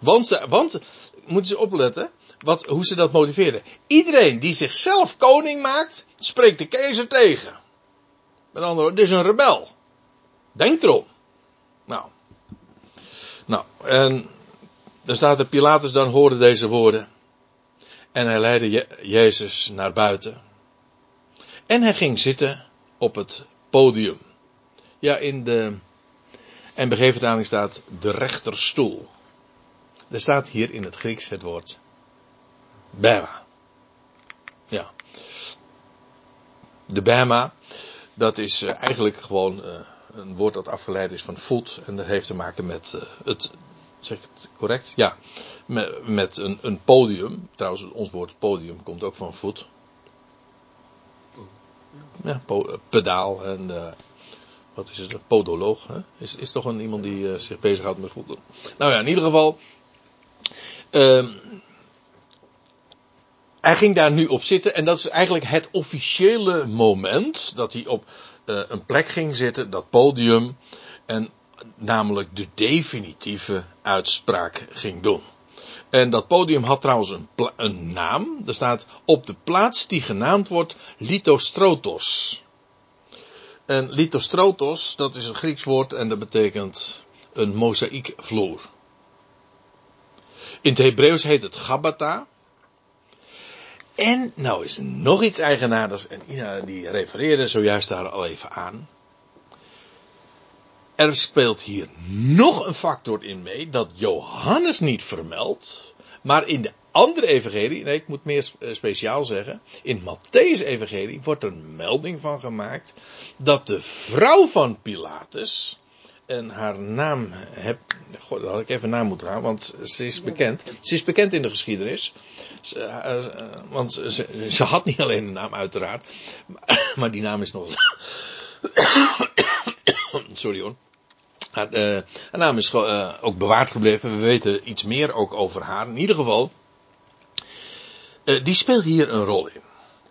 Want, want, moeten ze opletten, wat, hoe ze dat motiveren. Iedereen die zichzelf koning maakt, spreekt de keizer tegen. Met andere woorden, dus een rebel. Denk erom. Nou. Nou, en dan staat er, Pilatus dan hoorde deze woorden. En hij leidde Je- Jezus naar buiten. En hij ging zitten op het podium. Ja, in de NBG-vertaling staat de rechterstoel. Er staat hier in het Grieks het woord Bema. Ja. De Bema, dat is eh, eigenlijk gewoon eh, een woord dat afgeleid is van voet. En dat heeft te maken met eh, het, zeg ik het correct? Ja, met, met een, een podium. Trouwens, ons woord podium komt ook van voet. Ja, eh, pedaal en eh, wat is het? Een podoloog. Hè? Is, is toch een iemand die eh, zich bezighoudt met voeten. Nou ja, in ieder geval. ehm, hij ging daar nu op zitten en dat is eigenlijk het officiële moment dat hij op een plek ging zitten, dat podium, en namelijk de definitieve uitspraak ging doen. En dat podium had trouwens een, een naam. Er staat op de plaats die genaamd wordt Lithostrotos. En Lithostrotos, dat is een Grieks woord en dat betekent een mozaïekvloer. In het Hebreeuws heet het Gabata. En nou is nog iets eigenaardigs, en Ina die refereerde zojuist daar al even aan. Er speelt hier nog een factor in mee dat Johannes niet vermeldt, maar in de andere evangelie, nee ik moet meer eh, speciaal zeggen, in Matthäus evangelie wordt er melding van gemaakt dat de vrouw van Pilatus, en haar naam heb, god, dat had ik even na moeten gaan, want ze is bekend, ze is bekend in de geschiedenis, eh, eh, want ze, ze had niet alleen een naam uiteraard, maar, maar die naam is nog sorry hoor. Haar, eh, haar naam is eh, ook bewaard gebleven. We weten iets meer ook over haar. In ieder geval, eh, die speelt hier een rol in.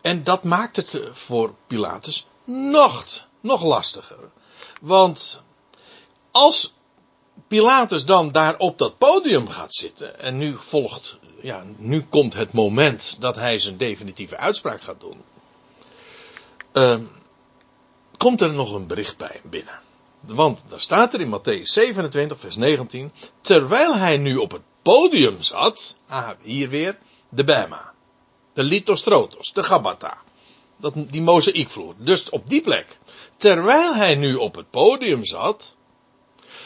En dat maakt het voor Pilatus nog, nog lastiger. Want als Pilatus dan daar op dat podium gaat zitten. En nu volgt, ja, nu komt het moment dat hij zijn definitieve uitspraak gaat doen. komt er nog een bericht bij binnen. Want daar staat er in Matthäus 27, vers 19. Terwijl hij nu op het podium zat. Ah, hier weer. De Bema. De Lithostrotos. De Gabata. Dat, die mozaïekvloer. Dus op die plek. Terwijl hij nu op het podium zat.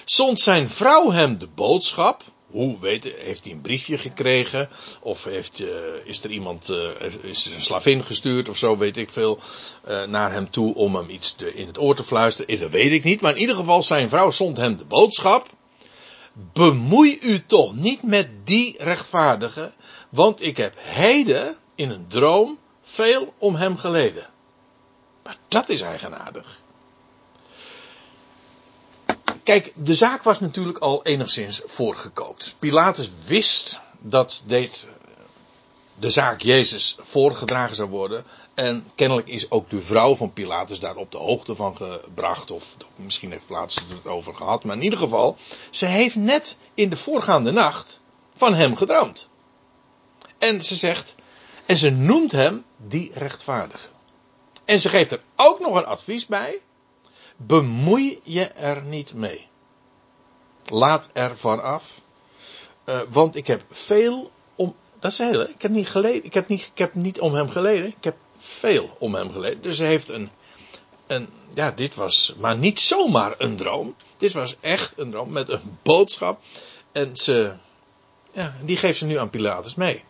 Zond zijn vrouw hem de boodschap. Hoe weet, heeft hij een briefje gekregen? Of heeft, eh, is er iemand, eh, is er een slavin gestuurd of zo, weet ik veel, eh, naar hem toe om hem iets in het oor te fluisteren? Dat weet ik niet, maar in ieder geval zijn vrouw zond hem de boodschap. Bemoei u toch niet met die rechtvaardige, want ik heb heden in een droom veel om hem geleden. Maar dat is eigenaardig. Kijk, de zaak was natuurlijk al enigszins voorgekookt. Pilatus wist dat dit, de zaak Jezus voorgedragen zou worden. En kennelijk is ook de vrouw van Pilatus daar op de hoogte van gebracht. Of misschien heeft Pilatus het er over gehad. Maar in ieder geval, ze heeft net in de voorgaande nacht van hem gedroomd. En ze zegt, en ze noemt hem die rechtvaardige. En ze geeft er ook nog een advies bij. Bemoei je er niet mee. Laat er van af. Eh, want ik heb veel om. Dat is heel, hè? ik heb niet geleden. Ik heb niet, ik heb niet om hem geleden. Ik heb veel om hem geleden. Dus ze heeft een. een ja, dit was maar niet zomaar een droom. Dit was echt een droom met een boodschap. En ze. Ja, die geeft ze nu aan Pilatus mee.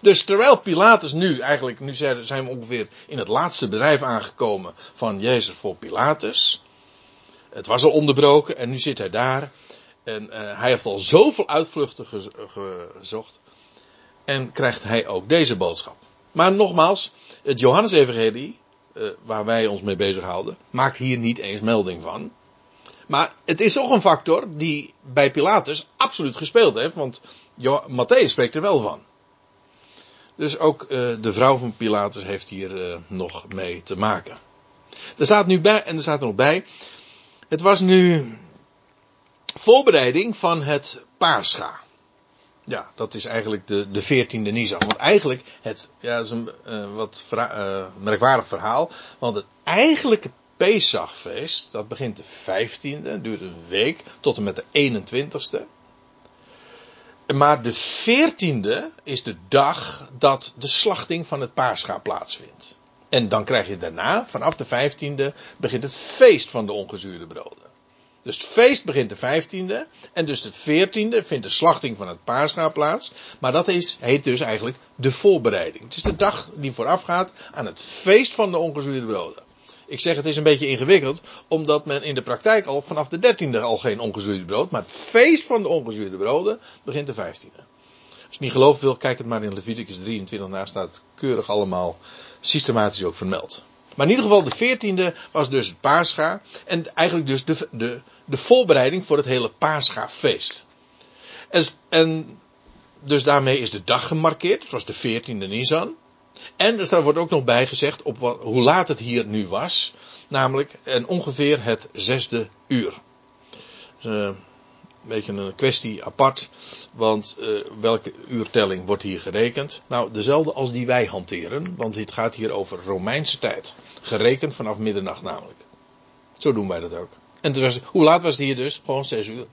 Dus terwijl Pilatus nu, eigenlijk, nu zijn we ongeveer in het laatste bedrijf aangekomen van Jezus voor Pilatus. Het was al onderbroken en nu zit hij daar. En eh, hij heeft al zoveel uitvluchten ge- gezocht. En krijgt hij ook deze boodschap. Maar nogmaals, het Johannes-evangelie eh, waar wij ons mee bezighouden, maakt hier niet eens melding van. Maar het is toch een factor die bij Pilatus absoluut gespeeld heeft, want Matthäus spreekt er wel van. Dus ook eh, de vrouw van Pilatus heeft hier nog mee te maken. Er staat nu bij, en er staat er nog bij, het was nu voorbereiding van het Pascha. Ja, dat is eigenlijk de, de 14e Nisan. Want eigenlijk, het, ja, is een eh, wat eh, merkwaardig verhaal. Want het eigenlijke Pesachfeest, dat begint de 15e, duurt een week, tot en met de 21ste. Maar de 14e is de dag dat de slachting van het Pascha plaatsvindt. En dan krijg je daarna, vanaf de 15e, begint het feest van de ongezuurde broden. Dus het feest begint de 15e. En dus de 14e vindt de slachting van het paascha plaats. Maar dat is, heet dus eigenlijk de voorbereiding. Het is de dag die voorafgaat aan het feest van de ongezuurde broden. Ik zeg het is een beetje ingewikkeld, omdat men in de praktijk al vanaf de 13e al geen ongezuurde brood. Maar het feest van de ongezuurde broden begint de 15e. Als je niet gelooft wil, kijk het maar in Leviticus 23. Daar staat keurig allemaal systematisch ook vermeld. Maar in ieder geval de 14e was dus het. En eigenlijk dus de, de, de voorbereiding voor het hele Pascha-feest. En, en dus daarmee is de dag gemarkeerd. Het was de 14e Nisan. En dus daar wordt ook nog bij gezegd op wat, hoe laat het hier nu was. Namelijk en ongeveer het zesde uur. Dus, eh, beetje een kwestie apart. Want eh, welke uurtelling wordt hier gerekend? Nou, dezelfde als die wij hanteren. Want dit gaat hier over Romeinse tijd. Gerekend vanaf middernacht namelijk. Zo doen wij dat ook. En hoe laat was het hier dus? Gewoon zes uur.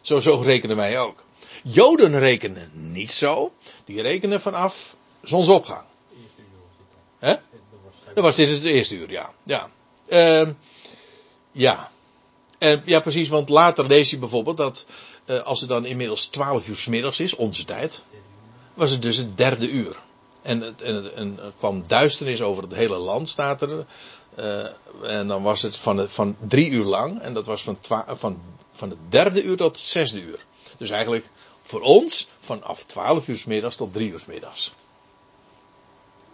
Zo, zo rekenen wij ook. Joden rekenen niet zo. Die rekenen vanaf zonsopgang. Hè? Dan was dit het eerste uur, ja. Ja. Ehm, ja. En, ja, precies, want later lees je bijvoorbeeld dat eh, als het dan inmiddels 12 uur 's middags is, onze tijd, was het dus het derde uur. En, het, en, er kwam duisternis over het hele land, staat er. Eh, en dan was het van, van drie uur lang. En dat was van, van, van het derde uur tot het zesde uur. Dus eigenlijk voor ons vanaf 12 uur 's middags tot 3 uur 's middags.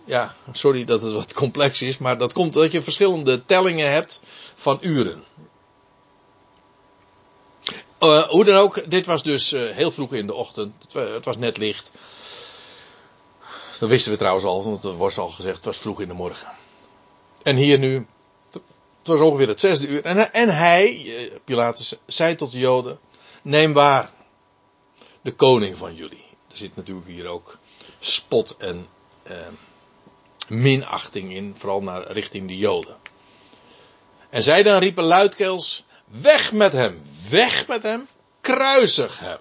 Ja, sorry dat het wat complex is, maar dat komt dat je verschillende tellingen hebt van uren. Eh, hoe dan ook, dit was dus eh, heel vroeg in de ochtend. Het, wa- het was net licht. Dat wisten we trouwens al, want er wordt al gezegd, het was vroeg in de morgen. En hier nu, het was ongeveer het zesde uur. En, en hij, eh, Pilatus, zei tot de Joden, neem waar de koning van jullie. Er zit natuurlijk hier ook spot en eh, minachting in, vooral naar richting de Joden. En zij dan riepen luidkeels, weg met hem, weg met hem, kruisig hem.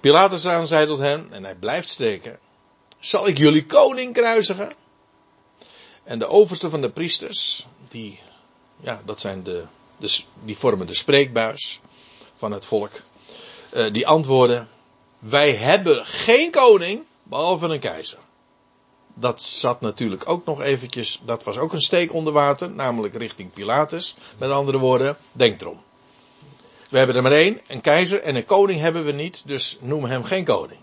Pilatus aan zei tot hen, en hij blijft steken, zal ik jullie koning kruisigen? En de overste van de priesters, die, ja, dat zijn de, de die vormen de spreekbuis van het volk, eh, die antwoorden, wij hebben geen koning, behalve een keizer. Dat zat natuurlijk ook nog eventjes, dat was ook een steek onder water, namelijk richting Pilatus. Met andere woorden, denk erom. We hebben er maar één, een keizer, en een koning hebben we niet, dus noem hem geen koning.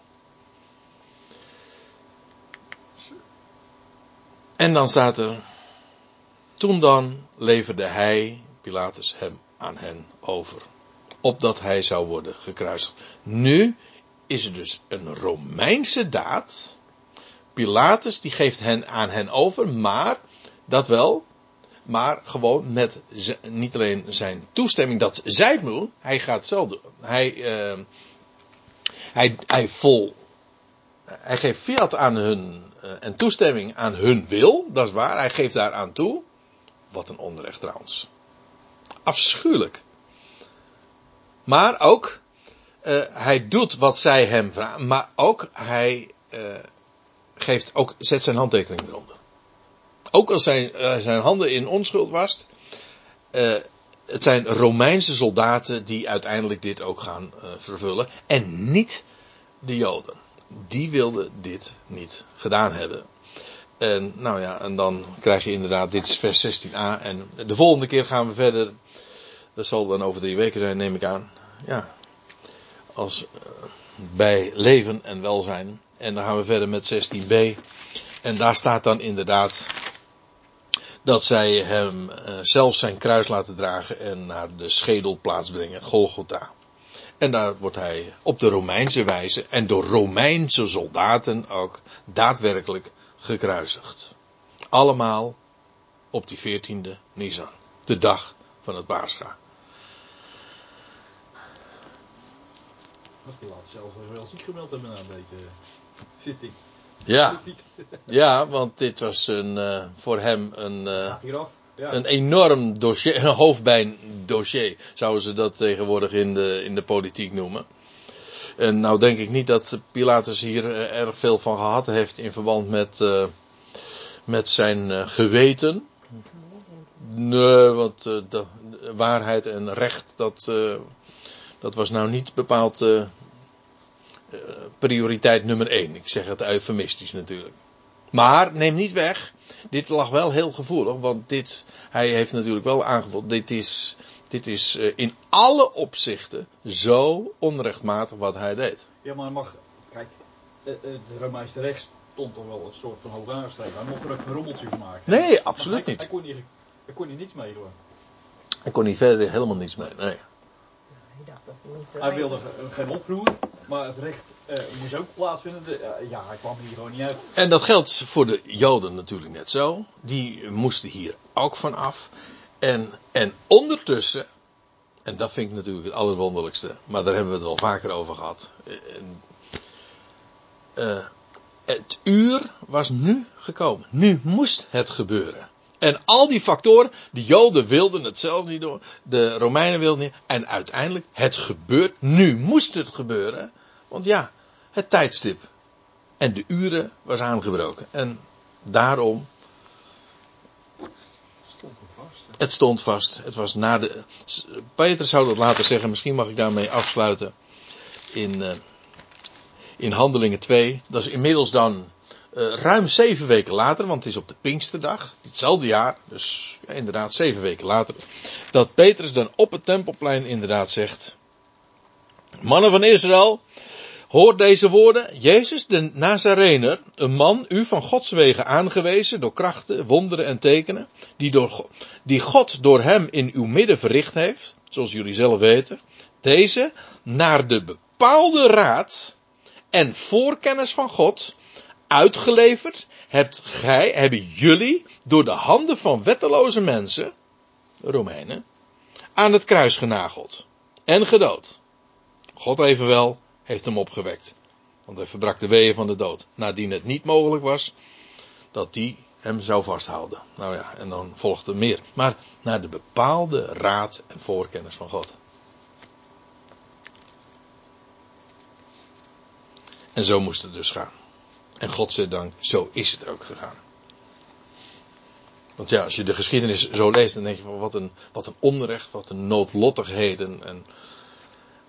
En dan staat er, toen dan leverde hij, Pilatus, hem aan hen over. Opdat hij zou worden gekruisigd. Nu is er dus een Romeinse daad. Pilatus die geeft hen aan hen over, maar dat wel, maar gewoon met niet alleen zijn toestemming dat zij het doen, hij gaat het zelf doen. Hij, eh, hij, hij vol, hij geeft fiat aan hun eh, en toestemming aan hun wil, dat is waar. Hij geeft daar aan toe. Wat een onrecht trouwens. Afschuwelijk. Maar ook, eh, hij doet wat zij hem vragen, maar ook hij eh, geeft ook, zet zijn handtekening eronder. Ook als zijn, eh, zijn handen in onschuld wast. eh, het zijn Romeinse soldaten die uiteindelijk dit ook gaan eh, vervullen. En niet de Joden. Die wilden dit niet gedaan hebben. En nou ja, en dan krijg je inderdaad, dit is vers 16a. En de volgende keer gaan we verder. Dat zal dan over drie weken zijn, neem ik aan. Ja. Als bij leven en welzijn. En dan gaan we verder met 16b. En daar staat dan inderdaad dat zij hem uh, zelf zijn kruis laten dragen en naar de schedelplaats brengen, Golgotha. En daar wordt hij op de Romeinse wijze en door Romeinse soldaten ook daadwerkelijk gekruisigd. Allemaal op die 14e Nisan, de dag van het Paarscha. Dat je laat zelfs wel ziek gemeld hebben na Ja, ja want dit was een, uh, voor hem een, uh, ja. een enorm dossier, een hoofdpijndossier, zouden ze dat tegenwoordig in de, in de politiek noemen. En nou denk ik niet dat Pilatus hier uh, erg veel van gehad heeft in verband met, met zijn geweten. Nee, want de waarheid en recht, dat, dat was nou niet bepaald prioriteit nummer één. Ik zeg het eufemistisch natuurlijk. Maar neem niet weg, dit lag wel heel gevoelig, want dit, hij heeft natuurlijk wel aangevoeld, dit is, dit is uh, in alle opzichten zo onrechtmatig wat hij deed. Ja, maar mag, kijk, de, de Romeinse recht stond toch wel een soort van hoog aangeschreven. Hij mocht er ook een rommeltje van maken. Nee, absoluut hij, niet. Hij kon, hier, hij kon hier niets mee doen. Hij kon hier verder helemaal niets mee, nee. Hij wilde geen oproer, maar het recht uh, moest ook plaatsvinden. De, uh, ja, hij kwam hier gewoon niet uit. En dat geldt voor de Joden natuurlijk net zo. Die moesten hier ook van af. En, en ondertussen, en dat vind ik natuurlijk het allerwonderlijkste, maar daar hebben we het wel vaker over gehad. Uh, het uur was nu gekomen. Nu moest het gebeuren. En al die factoren, de Joden wilden het zelf niet doen, de Romeinen wilden niet. En uiteindelijk, het gebeurt, nu moest het gebeuren. Want ja, het tijdstip en de uren was aangebroken. En daarom. Stond het vast. Het stond vast. Het was na de. Peter zou dat later zeggen, misschien mag ik daarmee afsluiten. In, uh, in Handelingen 2. Dat is inmiddels dan uh, ruim zeven weken later, want het is op de Pinksterdag, hetzelfde jaar, dus inderdaad zeven weken later, dat Petrus dan op het tempelplein inderdaad zegt: Mannen van Israël, hoor deze woorden: Jezus de Nazarener, een man, u van Gods wegen aangewezen door krachten, wonderen en tekenen, die, door, die God door hem in uw midden verricht heeft, zoals jullie zelf weten, deze naar de bepaalde raad en voorkennis van God uitgeleverd hebt gij, hebben jullie door de handen van wetteloze mensen, Romeinen, aan het kruis genageld en gedood. God evenwel heeft hem opgewekt, want hij verbrak de weeën van de dood, nadien het niet mogelijk was dat die hem zou vasthouden. Nou ja, en dan volgt er meer. Maar naar de bepaalde raad en voorkennis van God. En zo moest het dus gaan. En godzijdank, zo is het ook gegaan. Want ja, als je de geschiedenis zo leest, dan denk je van wat een, wat een onrecht, wat een noodlottigheden. En,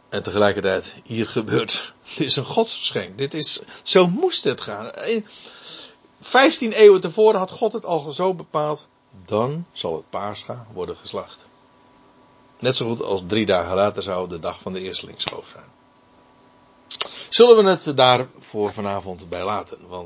en tegelijkertijd, hier gebeurt, dit is een godsgeschenk. Dit is, zo moest het gaan. In 15 eeuwen tevoren had God het al zo bepaald. Dan zal het paascha worden geslacht. Net zo goed als drie dagen later zou de dag van de eerstelingsschoof zijn. Zullen we het daar voor vanavond bij laten? Want